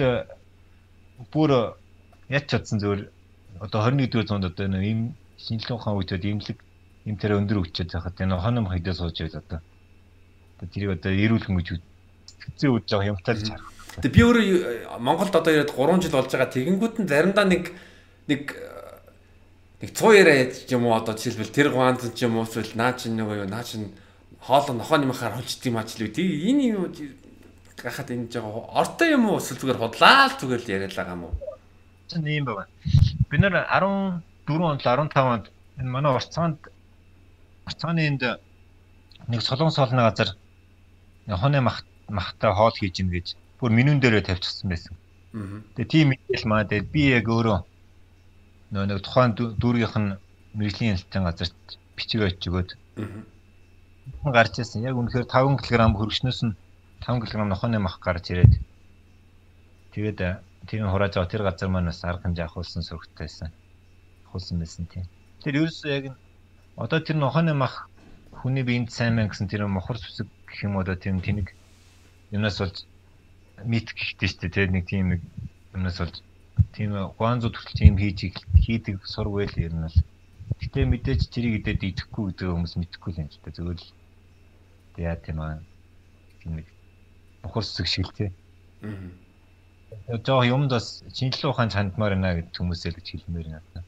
[SPEAKER 2] бүр яч чадсан зөвөр одоо 21 дэх зуунд одоо ийм шинжилгээ ухаан үедэд имлэг им тэр өндөр өвчөд захад энэ хоног хайдаа сууж байл одоо. Тэрийг одоо эрүүлэн гэж хэцүү үдж байгаа юмтай л харах.
[SPEAKER 1] Тэгээ би өөрөө Монголд одоо ирээд 3 жил болж байгаа тэгэнгүүт нь заримдаа нэг нэг нэг цуу яриа яд ч юм уу одоо жишээлбэл тэр ганц ч юм уу эсвэл наа чин нэг юу наа чин хоолой нохооны махаар холжт юм ач л үү. Тэгээ энэ юм гахад энэ жоо ортой юм уу эсвэл зүгээр худлаа л зүгээр л яриад байгаа юм уу?
[SPEAKER 2] Чин ийм байна. Бид нэр 14 онд 15 онд энэ манай Орцоонд Орцооны энд нэг солонгос хоолны газар хоны мах махтай хоол хийж ийн гэж бүр менюн дээрээ тавьчихсан байсан. Тэгээ тийм мэдээл маа тэгээд би яг өөрөө нөө нэг тухайн дүүргийнх нь мэрэгжлийн ялтын газарт бичиг ойч өгөөд гарч ирсэн. Яг үнэхээр 5 кг хөргөчнөөс нь 5 кг нохооны мах гарч ирээд тэгээд тийм хурааж байгаа тэр газар маань бас арга хэмжээ авахулсан сөрөгтэйсэн. Авахулсан байсан тийм. Тэр ерөөсөө яг одоо тэр нохооны мах хүний биед сайн мэн гэсэн тэр мохор сүсэг гэх юм одоо тийм тэнэг юмнаас болж мит гэхтэй шүү дээ тийм нэг тийм нэг юмнаас болж тийм гуанзуу төрөл тийм хийж хийдэг сургуйл ер нь бол гэтээ мэдээж тэрийг идээд идэхгүй гэдэг хүмүүс мэдэхгүй л юм л та зөвөл яа тийм аа нэг бохор зүг шиг л тий. Аа. Жоо юмд бас шинжлэх ухаан чандмаар байна гэж хүмүүсээ л хэлмээр байна.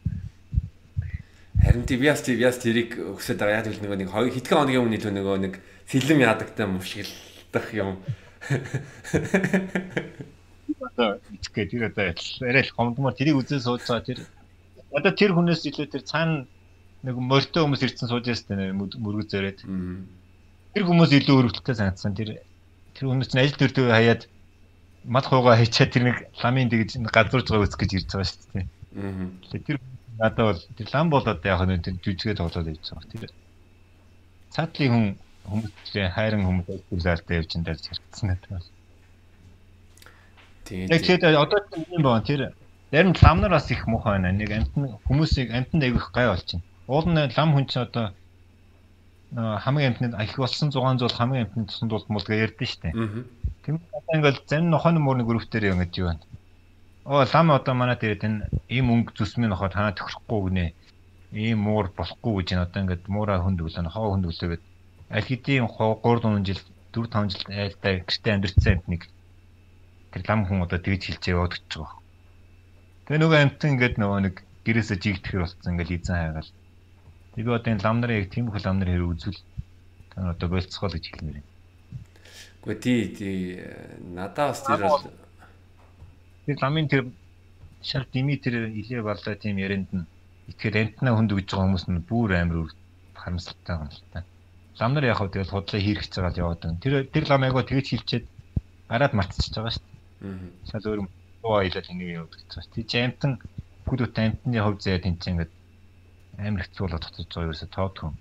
[SPEAKER 1] Харин тий биас тий биас тэрийг өксөд байгаа яг л нөгөө нэг хэдхэн хоногийн өмнө илүү нөгөө нэг сэлэм ядагтай мушгилдах юм.
[SPEAKER 2] Одоо ичгээ тэр одоо арай л гомдмоор тэрийг үзээ сууж байгаа тэр одоо тэр хүнээс илүү тэр цаана нэг морьтой хүмүүс ирсэн сууж ястай мөргөз зөрөөд. Тэр хүмүүс илүү өрөвдөлтөй санагдсан. Тэр тэр хүмүүс чинь ажил төрдөө хаяад мал хуугаа хийчаад тэр нэг ламын тэгж газарж байгаа үсгэж ирж байгаа шүү дээ. Тэр надад бол тэр лам болоод яг нэг тэр жүжигээ тоглоод явж байгаа. Тэр цаатлын хүн хүмүүстэй хайран хүмүүс зүйлээртэй явж энэ дээр харагдсан надад. Тийм. Тэгээд одоо юм байна тэр зарим лам нар бас их муухай байна. Нэг амтны хүмүүсийг амтанд аявих гай болж байна. Уул нь лам хүн чинь одоо хамгийн амтнд их болсон 600 бол хамгийн амтнд тусанд бол мул гэж ярьдэн штэ. Тийм одоо ингээл зарим нохойн муурны группээр ингэж юу байна. Оо лам одоо манай дээд энэ ийм өнгө зүсмийн нохой танаа тохирохгүй гинэ. Ийм муур болохгүй гэж энэ одоо ингээд муураа хүнд өглөө нохоо хүнд өглөөгээд аль хэдийн 3 4 жил 4 5 жил айлдаа гэртээ амьдэрсэн амтныг тэр лам хүн одоо тэгж хилж яваад гэж байгаа. Тэгээ нөгөө амтан ингээд нөгөө нэг гэрээсээ жигдэхэр болсон ингээд эзэн хайгаал Тэгээ одоо энэ лам нарын яг тийм их лам нар хэрэг үзвэл та одоо болцгоо гэж хэлмээр байна.
[SPEAKER 1] Гэхдээ тий тий надаа бас тэр бол
[SPEAKER 2] тэр ламын тэр шал дими тэр илээ балда тийм ярианд нь итгэл амтнаа хүнд өгж байгаа хүмүүс нь бүр амар харамсалтай юм л та. Лам нар яг хөө тэгэл худлаа хийрхэж байгаа л яваад байна. Тэр тэр лам айгаа тэгэж хилчээд гараад мартчихж байгаа шүү дээ. Аа. Шал өөр уу аялал яваад гэж байна. Тий амтан хүүхдүүд амтны хувь заяа тэнцэн ингээд амар хэцүү болоод татаж байгаа ерөөсө тоод хүн.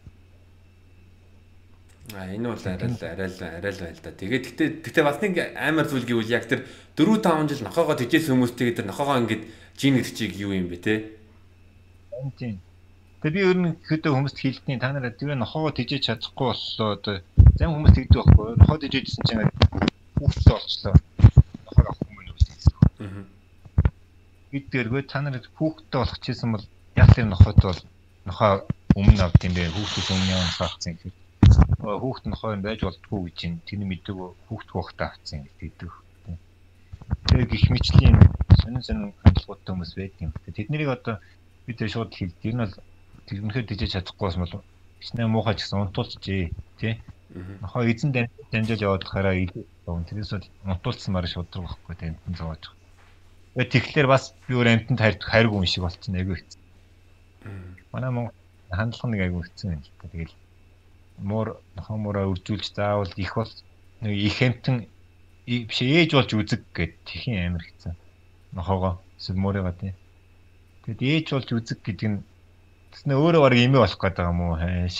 [SPEAKER 1] А энэ бол арай л арай л арай л байл да. Тэгээд гэтээ гэтээ бас нэг амар зүйл гэвэл яг тэр 4 5 жил нохоогоо тэжээс хүмүүстэйгээ тэр нохоогоо ингээд жин гэдчийг юу юм бэ те?
[SPEAKER 2] Тийм. Тэгээ би ер нь хөдөө хүмүүст хэлтний та нараа тэр нохоогоо тэжээж чадахгүй боллоо одоо зам хүмүүс тэгдэг байхгүй. Нохоо тэжээжсэн чинь хүүхдтэй болчлоо. Нохоо авах юм уу гэсэн. Аа. Гэдгээргүй та нарыг хүүхдтэй болох чийсэн бол яг тэр нохойд бол нохоо өмнө авд юм бэ хүүхдээс өмнө авсан гэхээр хүүхд нохоо байж болтгүй гэж юм тэр мэддэг хүүхд хүүхдээ авсан гэдэг. Тэгээ гих мэтлийн сонин сонин хандлагуудтай хүмүүс байдаг юм. Тэд нарыг одоо бид шууд хэлдэг. Энэ бол тэрнхээр дижиж чадахгүй бас бол хичнээн муухай ч гэсэн унтуулчихжээ тий. Нохоо эзэн дамжуулж яваад хараа илүү тэрээс бол унтуулсан маар шудраг байхгүй амтан зовоож. Тэгэхээр бас би өөр амтанд хайргүй юм шиг болчихно айгүй хэцүү. Манай Монгол хандлага нэг айгүй хэцүү юм л та. Тэгэл муур нохоо муураа үржүүлж заавал их бол нэг их хэмтэн биш ээж болж үзэг гэд тхийн амир хэцүү. Нохоогоо эсвэл муурыгаа тий. Тэгэд ээж болж үзэг гэдэг нь тэснэ өөрөө баг имээ болох байгаа юм уу хайш.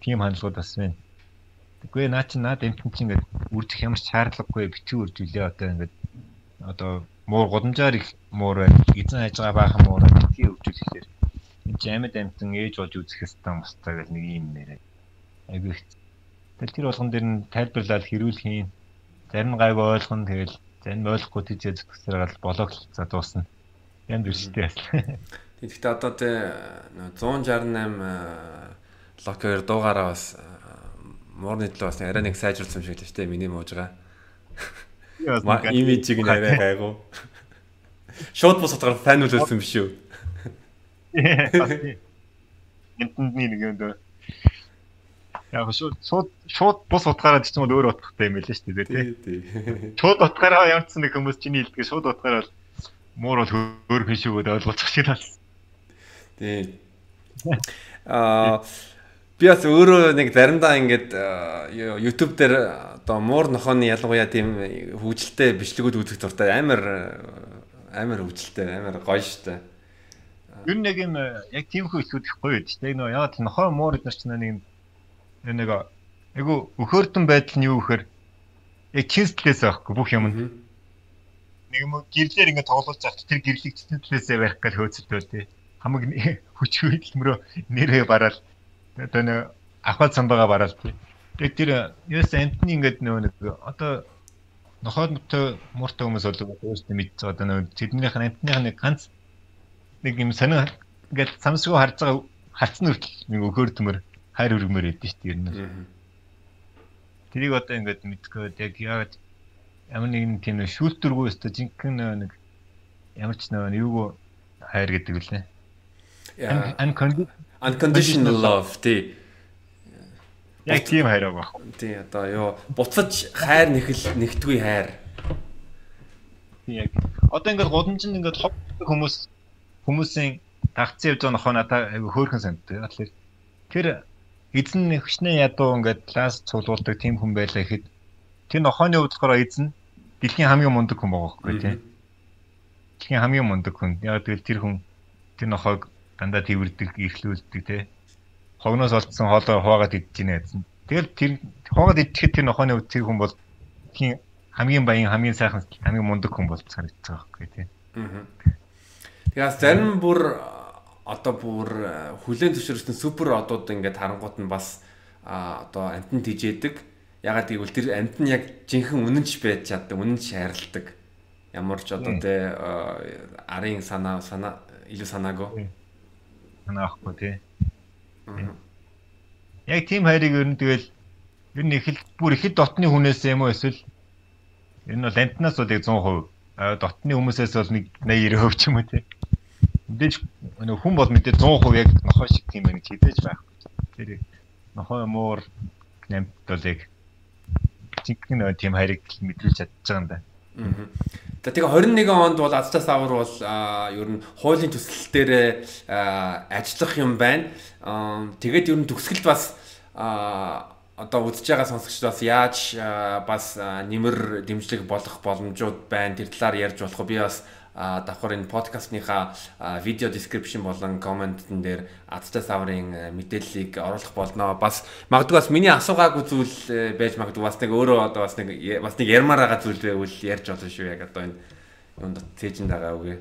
[SPEAKER 2] Тийм хандлагууд бас байна. Тэгвэл наа чи наад эмтэн чи ингээд үржих ямар шаардлагагүй битгий үржүүлээ одоо ингээд одоо муур годамжаар их муур эзэн хайж байгаа баахан муур битгий үржүүлэхээр энэ жамд амтан ээж болж үзэх ёстой мостой гэл нэг юм нэрээ. Айгүй. Тэгэл тэр болгон дэр нь тайлбарлаад хэрүүл хийн. Зарим гайг ойлгоно тэгэл зарим ойлгохгүй тийж зүтгэсээр гал болоог за дуусна. Янд үрстэй ясна.
[SPEAKER 1] Тэгэхдээ одоо тэ 168 локер дуугаараа бас муурны төлөө бас арай нэг сайжруулсан юм шиг л шүү дээ миний муужгаа. Имижийг арай гайгүй. Шууд бус утгаар фан үлээсэн биш үү?
[SPEAKER 2] Энтэндний нэг юм дөө. Яг шууд шууд шууд бус утгаараа юм уу өөр утгатай юм байлаа шүү дээ тий. Шууд утгаараа ямарчсан нэг хүмүүс чиний хэлдэг шууд утгаараа муур бол өөр хүн шүү гэдээ ойлгуулчих шиг тал.
[SPEAKER 1] Тий. Аа би бас өөрөө нэг заримдаа ингээд YouTube дээр одоо муур нохооны ялангуяа тийм хөгжилтэй бичлэгүүд үзэх дуртай амар амар хөгжилтэй амар гоё штэ.
[SPEAKER 2] Юу нэг юм яг тиймхүү ихүүд их гоё шүү дээ. Нөгөө яг нохоо муур эднэр ч нэг нэг айгу өхөөртөн байдал нь юу гэхээр яг чинслээс байхгүй бүх юм нь. Нэг юм гэрлэр ингэ тоглож явах тэр гэрлийг чинслээсээ барих гэж хөөцөлтөө тий. Хамаг хүчгүй хэлмөрөө нэрээ бараал одоо нэг ахвал самбаага бараал тий. Тэгээд тэр юус амтны ингэдэг нөгөө нэг одоо нохойтой мууртай хүмүүс болов өөрсдөө мэдж байгаа даа тэднийх нь амтных нэг ганц нэг юм сонин ингээд самсгуу харж байгаа хацны хүртэл нэг өгөр төмөр хайр өргмөр өгдөө шүү дээ ер нь. Тэрийг одоо ингээд мэдгүй яг яг ямар нэгэн тийм шүүлтүргүй өстө жинхэнэ нэг ямар ч нэг юу хайр гэдэг үлээ.
[SPEAKER 1] Unconditional love тий.
[SPEAKER 2] Яг тийм хайр байгаа.
[SPEAKER 1] Тий одоо юу буцаж хайр нэхэл нэгтгүй хайр.
[SPEAKER 2] Яг одоо ингээд годамжинд ингээд хүмүүс хүмүүсийн тагцсан явж байгаа нохоо надад айгүй хөөрхөн санагддаг. Тэгэхээр тэр эзэн хичнээн ядуу ингээд класс цуглуулдаг тийм хүн байлаа гэхэд тэр нохооны хувьд болохоор эзэн дэлхийн хамгийн мундаг хүн байгаа байхгүй тийм. Дэлхийн хамгийн мундаг хүн. Яг тэгэл тэр хүн тэр нохойг дандаа тэрвэрдэг, ихлүүлдэг те. Хогноос олдсон хоолоо хуваагаад идэж гинэ гэсэн. Тэгэл тэр хуваагаад идэхэд тэр нохооны тэр хүн бол хамгийн баян, хамгийн сайхан, хамгийн мундаг хүн санагдаж байгаа байхгүй те.
[SPEAKER 1] Тэгээс зарим бүр одоо бүр хүлэн зөвшөөрсөн супер одууд ингээд харангуут нь бас одоо амтнд тижээдэг. Ягаад гэвэл тэр амт нь яг жинхэнэ үнэнч байж чаддаг, үнэнч хайрладаг. Ямар ч одоо тэ арын санаа санаа илүү санаагүй
[SPEAKER 2] санаахгүй тий. Яг тийм хайрыг ер нь тэгэл ер нь их л бүр ихэд дотны хүнээс юм уу эсвэл ер нь бол амтнаас бол яг 100% дотны хүмүүсээс бол нэг 80 90% ч юм уу тий. Мэдээж хүн бол мэдээ 100% яг нохоо шиг тийм байх гэж хэдэж байхгүй. Тэр нохоо муур амт бол яг жинхэнэ тийм хайрыг мэдрүүлж чадчих юм да.
[SPEAKER 1] За тэгээ 21 онд бол Азтас авар бол ер нь хуулийн төсөл дээр ажиллах юм байна. Тэгээд ер нь төгсгөлд бас одоо үзэж байгаа сонсогчд бас яаж бас нэмэр дэмжлэг болох боломжууд байна. Тэр талаар ярьж болох би бас давхар энэ подкастныхаа видео description болон комментэн дээр Адтай саврын мэдээллийг оруулах болно. Бас магадгүй бас миний асуугаагүй зүйл байж магадгүй бас нэг өөрөө одоо бас нэг бас нэг ярмаар байгаа зүйл байвал ярьж болно шүү яг одоо энэ юунд цээжинд байгаа үгээ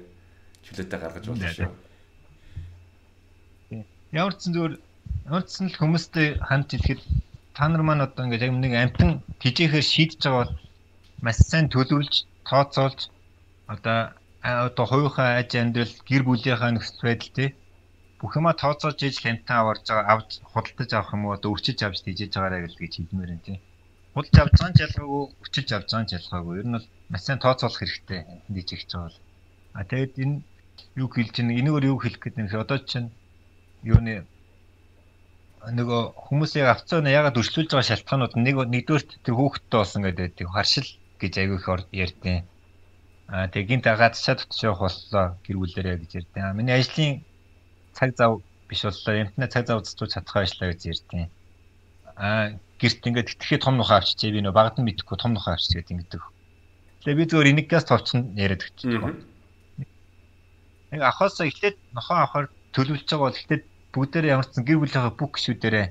[SPEAKER 1] чөлөөтэй гаргаж болно шүү.
[SPEAKER 2] Ямар ч ямар ч л хүмүүстэй хамт хэлэхэд та нар маань одоо ингээд яг нэг амтан тижээхээр шийдэж байгаа бол маш сайн төлөвлөж тооцоолж одоо одоо хувийнхаа аж амьдрал гэр бүлийнхаа нөхцөл байдал тий бүх юма тооцоолж иж хямтан аварж байгаа авч худалдаж авах юм уу? Одоо өвчиж авч тийжэж байгаарай гэж хэлмээр юм тий худалдаж авч байгаа нь ялгаагүй өвчиж авч байгаа нь ялгаагүй ер нь бол маш сайн тооцоолох хэрэгтэй хийж ихж байгаа бол а тэгээд энэ юу хэлж чинь энэгээр юу хэлэх гэдэг юм? Одоо чинь юуны нөгөө хүмүүсийг авцаа нэ ягаад өршлүүлж байгаа шалтгаанууд нэг нэгдүгээр тэр хүүхэдтэй болсон гэдэг харшил гэж аягүй их ярьдیں۔ А тэгээ гинт гадаачаа дотч явах боллоо гэр бүлээрээ гэж ярьдیں۔ Миний ажлын цаг зав биш боллоо. Эмтнэ цаг зав зэтгүүл чадах ажиллаа гэж ярьдیں۔ А гэрт ингээд тэтгэхий том нухаа авчижээ би нөө багад нь мэдхгүй том нухаа авчиж гэдэг ингээд. Тэгээ би зөвөр энийг газ товчсон яриад өгчихлээ. Нэг ахаасаа эхлээд нохоо авахаар төлөвлөж байгаа бол эхлээд бүгдээрээ ямар ч зэн гэр бүлийнхээ бүх гişүүдэрээ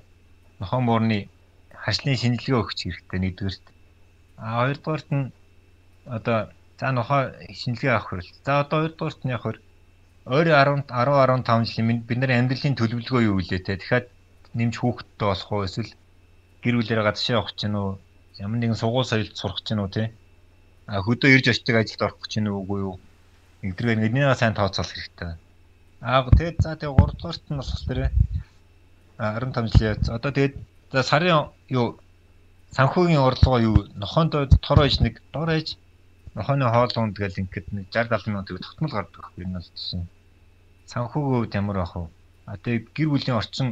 [SPEAKER 2] нохоо муурны хашлын шинжилгээ өгч хэрэгтэй нэгдүгээрт. А хоёрдугаарт нь одоо За нохоо шинжилгээ авах хэрэг. За одоо хоёрдугаарт нь яг хөр ойрын 10 10 15 жилийн бид нар амьдралын төлөвлөгөө юу вэ те. Тэгэхээр нэмж хүүхэдтэй болох уу эсвэл гэр бүлэрээ гадшаа явах гэж нү ямар нэгэн сургууль соёлд сурах гэж нү те. А хөдөө ирж очдаг ажилд орох нү үгүй юу. Нэгдэрэг нэгнийгээ сайн тооцоолох хэрэгтэй. Аа тэгээд за тэгээд 3 дугаарт нь бас тэр 15 жилийн одоо тэгээд за сарын юу санхүүгийн орлогоо юу нохоонд тор ээж нэг дор ээж Нохооны хоол унд гэл ингээд нэг 60 70 минут төгс тогтмол гардаг энэ бол чинь. Санхүүгийн хувьд ямар байх вэ? А тэгээ гэр бүлийн орчин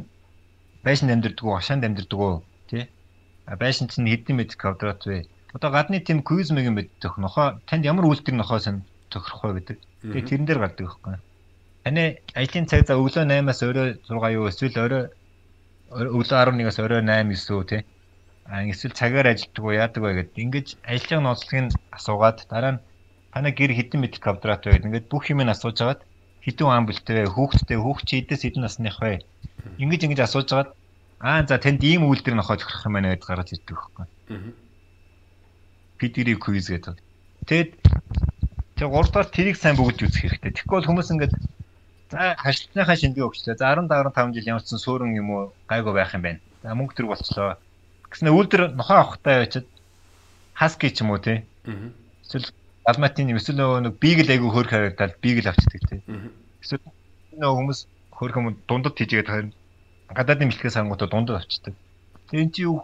[SPEAKER 2] байшин амьдэрдэг уу, хашаанд амьдэрдэг уу, тий? А байшин чинь хэдэн метр квадрат вэ? Одоо гадны тийм квиз мэгэн мэддэг нохоо танд ямар үйлдэл нохоо сан тохирох вэ гэдэг. Тэгээ тэрэн дээр гардаг байхгүй. Таны ажлын цаг за өглөө 8-аас орой 6 юу эсвэл орой өглөө 11-аас орой 8 9 үү тий? Эсвэл цагаар ажилладаг уу яадаг вэ гэдэг. Ингэж ажлын ноцлогийг асуугаад дараа нь танай гэр хэдэн метр квадрат вэ гэдэг. Ингээд бүх юм нь асууж агаад хэдэн ам бэлтэй вэ? Хүүхдтэй хүүхд чи эдээс хэдэн насных вэ? Ингэж ингэж асууж агаад аа за танд ийм үйлдэл нохоо тохирох юм байна гэж гаргаж ирдэг байхгүй. Педигри квиз гэдэг. Тэгэд тэг 3 дахь тэрийг сайн бүгд үзэх хэрэгтэй. Тэгэхгүй бол хүмүүс ингээд за хашлтныхаа шинжилгээ өгчлээ. За 10 15 жил ямарсан суурин юм уу гайгүй байх юм байна. За мөнгө төрөг болчлоо Гэснээр үлдэр нохоо авахтай байчаад хаски ч юм уу тий. Эсвэл алматын эсвэл нэг бийг л айгүй хөөрх харагдаад бийг л авчдаг тий. Эсвэл нөгөө хүмүүс хөөрх юм дундад тийжгээд харин гадаадын бэлтгэс хангуудаа дундад авчдаг. Тэгээ эн чинь юу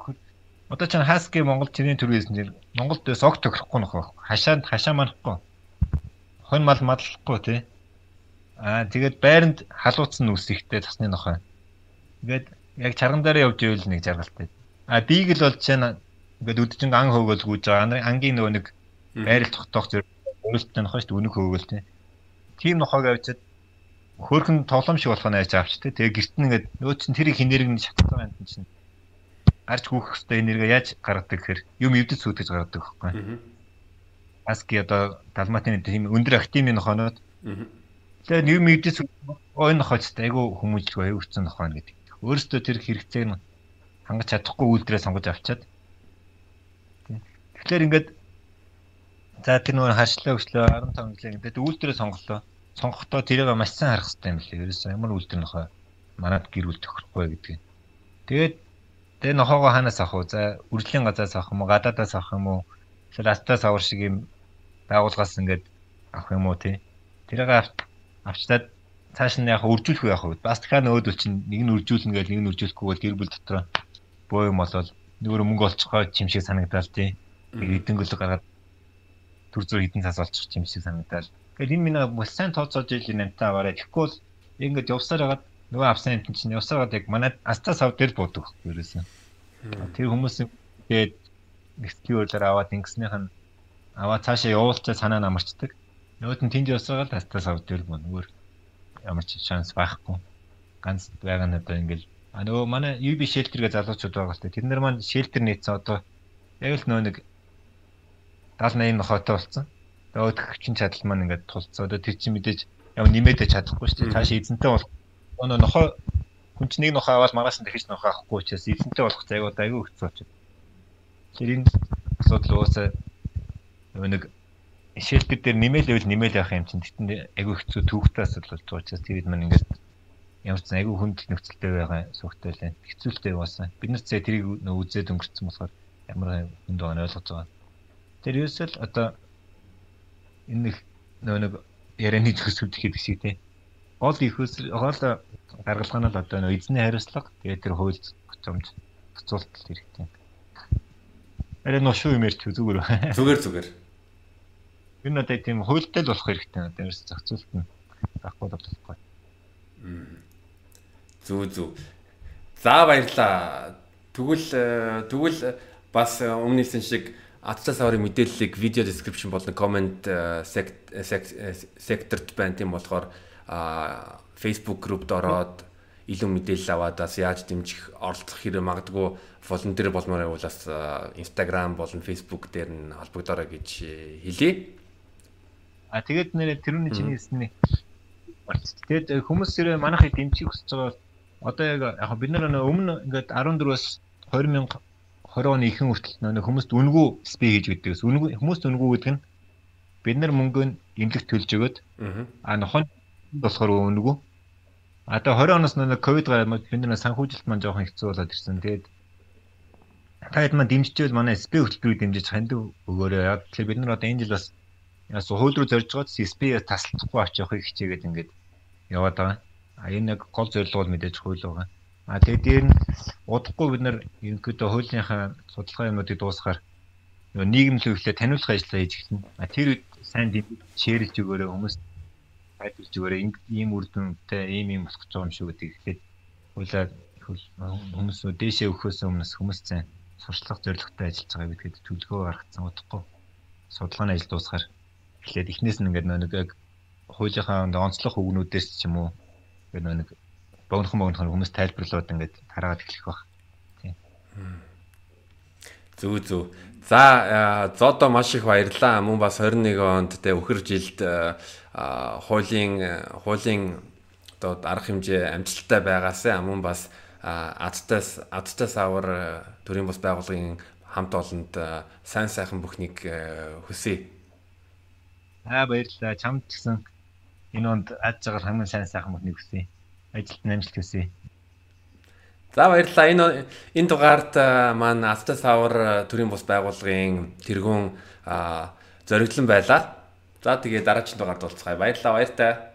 [SPEAKER 2] одоо ч хаски Монгол чиний төрөөсөн чинь Монголд дэс огт тохирохгүй нөх хашаанд хашаа манахгүй. Хон мал мадлахгүй тий. Аа тэгээд байранд халууцсан үсэхтэй тасны нохой. Ингээд яг чарган дээр явж ивэл нэг жаргалтай. А бииг л бол чинь ингээд үдчин ан хөөгөл гүйж байгаа. Ангийн нөгөө нэг байрал тогтоох зэрэг өөрөлтөө нохой шүү дээ үнэг хөөгөл тий. Тим нохойг авчиад хөөрхөн тоглоом шиг болох нь яаж авч тий. Тэгээ гэрт нь ингээд нөө чин тэрийг хинэрэг нь шатсан байна чинь. Арч хүүхэх хэвээр энерги яаж гаргадаг гэхээр юм эвдэц сүйтгэж гаргадаг байхгүй. Аски одоо далматын тийм өндөр активны нохоноод тэгээд юм эвдэц ой нохоочтой айгу хүмүүжлгүй хэцүү нохоо гэдэг. Өөрөөсөө тэр хэрэгцээг нь хангаж чадахгүй үйлдэлээ сонгож авчаад. Тэгэхээр ингээд за тэр нөр хашлаа өглөө 15 жилийн ингээд үйлдэлээ сонголоо сонгохдоо тэрийг маш сайн харах хэрэгтэй юм лээ. Ерөөсөө ямар үлдэр нөхөө манад гэр бүл тохирохгүй гэдэг. Тэгээд тэгээ нохоогоо ханаас авах уу? За үржлийн газраас авах юм уу? Гадаадаас авах юм уу? Эсвэл астаас авах шиг юм байгууллагаас ингээд авах юм уу тий? Тэрийг авчтаад цааш нь яг үржүүлэх байх уу? Бас дахиад нөөдөл чинь нэг нь үржүүлнэ гэл нэг нь үржүүлэхгүй бол гэр бүл дотор боо юм болол нүүр мөнгө олцохоо чим шиг санагдал тий. Эдэнгөл гаргаад төр зур хідэн цаас олчих чим шиг санагдал Тэгэхээр энэ минь бас сайн тооцоож ийл нэмтэ аваарай. Тэгэхгүй бол ингээд явсаар хагаад нөгөө авсан юм чинь явсаар хагаад яг манай астас ав дээр буудаг ерөөсөн. Тэр хүмүүс тэгээд экскьюрлэр аваад ингэснийх нь аваа цаашаа явуулчаа санаа намарчдаг. Нөгөөд нь тэнд явсаар л астас ав дээр буу нөгөө ямар ч шанс байхгүй. Ганц байгаа нь одоо ингээл а нөгөө манай UB shelter гэ залуучууд байгаа л тэ. Тэд нар маань shelter нийцсэн одоо яг л нөө нэг 70 80 нохойтой болсон өдөгчийн чадал маань ингээд тулцсан. Одоо тэр чинь мэдээж яг нэмээд чадахгүй шүү дээ. Цааш эзэнтэй болох өнөө нохоо хүн чинь нэг нохоо аваад маргааш нь дахиж нохоо авахгүй учраас эзэнтэй болох зайгууд айгүй хэцүү очив. Тэр энэ асуудал уусаа нэг шилдэг дээр нэмэлээвэл нэмэл явах юм чинь тэгтэн айгүй хэцүү төвхтэй асуудал болж байгаа учраас тэр маань ингээд ямар ч айгүй хүнд нөхцөлтэй байгаа сүхтэй лээ. Хэцүүлтэй яваасан. Бид нар зэ тэрийг үзээд өнгөрцөн болохоор ямар хүнд байгааг ойлгож байгаа. Тэр ерөөсөл одоо энэ нэг нөө нэг ярианы төсөвд ихэд шиг тий. Гол их өсөл гол гаргалгаа нь л одоо нөө эзний хариуцлага тэгээд тэр хууль зохицомж зохицуулалт хэрэгтэй. Арай шүү юм ярьч зүгээр.
[SPEAKER 1] Зүгээр зүгээр.
[SPEAKER 2] Энэ одоо тийм хуультай л болох хэрэгтэй одоо ерөөс зохицуулалт нь байхгүй болохгүй.
[SPEAKER 1] Зүг зүг. За баярлаа. Тэгвэл э, тэгвэл бас өмнөсөн шиг Атчаа саврын мэдээллийг видео description болон comment секторт байна тийм болохоор Facebook group-д ороод илүү мэдээлэл аваад бас яаж дэмжих оролцох хэрэг магадгүй волонтер болмоор байвал бас Instagram болон Facebook дээр нь холбогдорой гэж хэлье.
[SPEAKER 2] А тэгээд нэрээ тэрүүний чиний хэлсэн нэг тэгээд хүмүүс нэрээ манайхыг дэмжих хүсэж байгаа одоо яг яг бид нар өмнө ингээд 14-өөс 20 мянга 20 оны ихэнх хүртэл нөө хүмүүст үнгүү спей хийж өгдөгс. Үнгүү хүмүүст үнгүү гэдэг нь бид нар мөнгөнд имлэг төлж өгöd. Аа нохон болохоор үнгүү. А тэгээ 20 оноос нөө ковид гараад бид нар санхүүжилт маань жоохон хэцүү болоод ирсэн. Тэгээд та хэд маань дэмжижвэл манай спей хөтөлбөрийг дэмжиж ханд өгөөрэй. Яг тэгэхээр бид нар одоо энэ жил бас яас хууль руу зорж байгаа спей таслахгүй явахыг хичээгээд ингээд яваад байгаа. А энэ яг гол зорилго бол мэдээж хууль байгаа. А тэгээд дээр нь удахгүй бид нар ерөнхийдөө хуулийнхаа судалгаа юмнуудыг дуусгаар нийгэмлэг хөлөө таниулах ажиллагаа хийж эхэлнэ. А тэр үед сайн шеэрлж өгөөрэй хүмүүст тайлбарлаж өгөөрэй ийм үр дүнтэй ийм ийм болох гэж байгаа юм шүү гэдэг ихэд хуулиар хүмүүс дээшээ өгөхөөс өмнө хүмүүс сайн сурчлах зорилготой ажиллаж байгаа гэдгээд төлөвлөгөө гаргацсан удахгүй судалгааны ажил дуусгаар эхлээд эхнээс нь ингээд нэг яг хуулийнхаа онцлог үгнүүдээс ч юм уу ингээд нэг богинохон богинохон хүмүүс тайлбарлаад ингээд хараад эхлэх баг. Тийм.
[SPEAKER 1] Зүг зүг. За зодо маш их баярлаа. Мөн бас 21 онд тэ өхөр жилд хуулийн хуулийн одоо арга хэмжээ амжилттай байгаасаа мөн бас адтаас адтаас авар төрийн бус байгууллагын хамт олонд сайн сайхан бүхнийг хүсье.
[SPEAKER 2] Аа баярлалаа. Чамд ч гэсэн энэ онд аж жагаар хамгийн сайн сайхан бүхнийг хүсье ажилд амжилт хүсье.
[SPEAKER 1] За баярлалаа. Энэ энэ дугаард маань Asta Tower төрийн бус байгууллагын тэргүүн зориглон байлаа. За тэгээ дараагийн дугаард уулзъя. Баярлалаа. Баяртай.